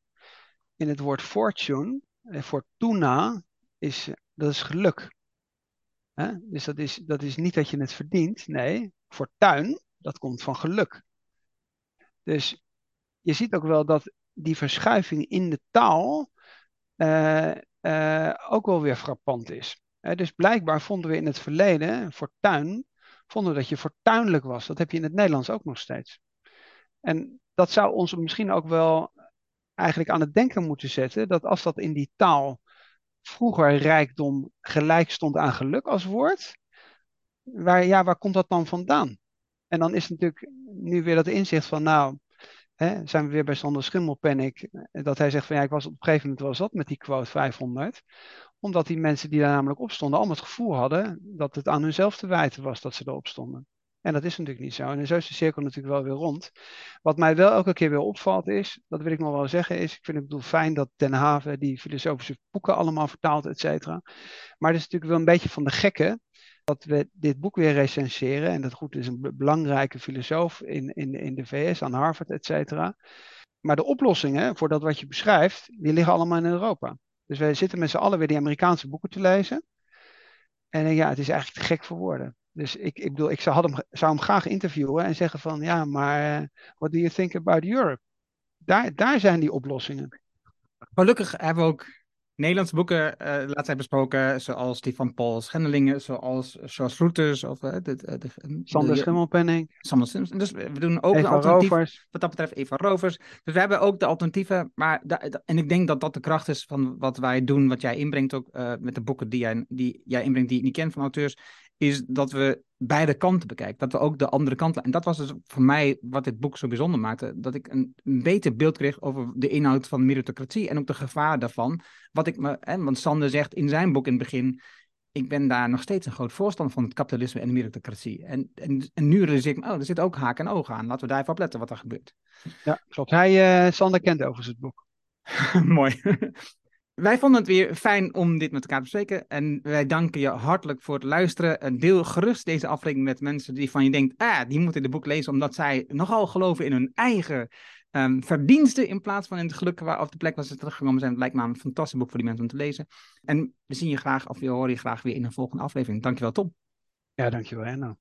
In het woord fortune, eh, fortuna, is, dat is geluk. Dus dat is, dat is niet dat je het verdient, nee, fortuin, dat komt van geluk. Dus je ziet ook wel dat die verschuiving in de taal uh, ook wel weer frappant is. dus blijkbaar vonden we in het verleden, fortuin, vonden dat je fortuinlijk was. Dat heb je in het Nederlands ook nog steeds. En dat zou ons misschien ook wel eigenlijk aan het denken moeten zetten, dat als dat in die taal vroeger rijkdom gelijk stond aan geluk als woord, waar, ja, waar komt dat dan vandaan? En dan is natuurlijk nu weer dat inzicht van, nou, zijn we weer bij Sander Schimmelpennik, eh, dat hij zegt van ja, ik was op een gegeven moment wel zat met die quote 500 omdat die mensen die daar namelijk op stonden allemaal het gevoel hadden dat het aan hunzelf te wijten was dat ze erop stonden. En dat is natuurlijk niet zo. En zo is de cirkel natuurlijk wel weer rond. Wat mij wel elke keer weer opvalt is, dat wil ik nog wel zeggen, is, ik vind het bedoel fijn dat Den Haven die filosofische boeken allemaal vertaalt, et cetera. Maar het is natuurlijk wel een beetje van de gekke dat we dit boek weer recenseren. En dat goed is een belangrijke filosoof in, in, in de VS, aan Harvard, et cetera. Maar de oplossingen voor dat wat je beschrijft, die liggen allemaal in Europa. Dus wij zitten met z'n allen weer die Amerikaanse boeken te lezen. En ja, het is eigenlijk te gek voor woorden. Dus ik, ik bedoel, ik zou hem, zou hem graag interviewen en zeggen van, ja, maar uh, what do you think about Europe? Daar, daar zijn die oplossingen. Gelukkig hebben we ook Nederlandse boeken uh, laatst zijn besproken, zoals die van Paul Schendelingen, zoals Charles Roeters of uh, de, de, de, Sander Schimmelpenning. Sander Schimmelpenning. Dus we doen ook Eva een alternatief. Rovers. Wat dat betreft Eva Rovers. Dus we hebben ook de alternatieven. Maar en ik denk dat dat de kracht is van wat wij doen, wat jij inbrengt ook uh, met de boeken die jij, die jij inbrengt, die ik niet ken van auteurs is dat we beide kanten bekijken. Dat we ook de andere kant. En dat was dus voor mij wat dit boek zo bijzonder maakte. Dat ik een, een beter beeld kreeg over de inhoud van meritocratie en ook de gevaar daarvan. Wat ik me, hè, want Sander zegt in zijn boek in het begin. Ik ben daar nog steeds een groot voorstander van het kapitalisme en de meritocratie. En, en, en nu realiseer ik me, oh, er zit ook haken en ogen aan. Laten we daar even op letten wat er gebeurt. Ja, klopt. Hij, uh, Sander kent overigens het boek. Mooi. Wij vonden het weer fijn om dit met elkaar te bespreken. En wij danken je hartelijk voor het luisteren. Deel gerust deze aflevering met mensen die van je denkt, ah, die moeten dit boek lezen, omdat zij nogal geloven in hun eigen um, verdiensten in plaats van in het geluk waar op de plek waar ze teruggekomen zijn. Het lijkt me een fantastisch boek voor die mensen om te lezen. En we zien je graag, of we horen je graag weer in een volgende aflevering. Dankjewel, Tom. Ja, dankjewel, Enno.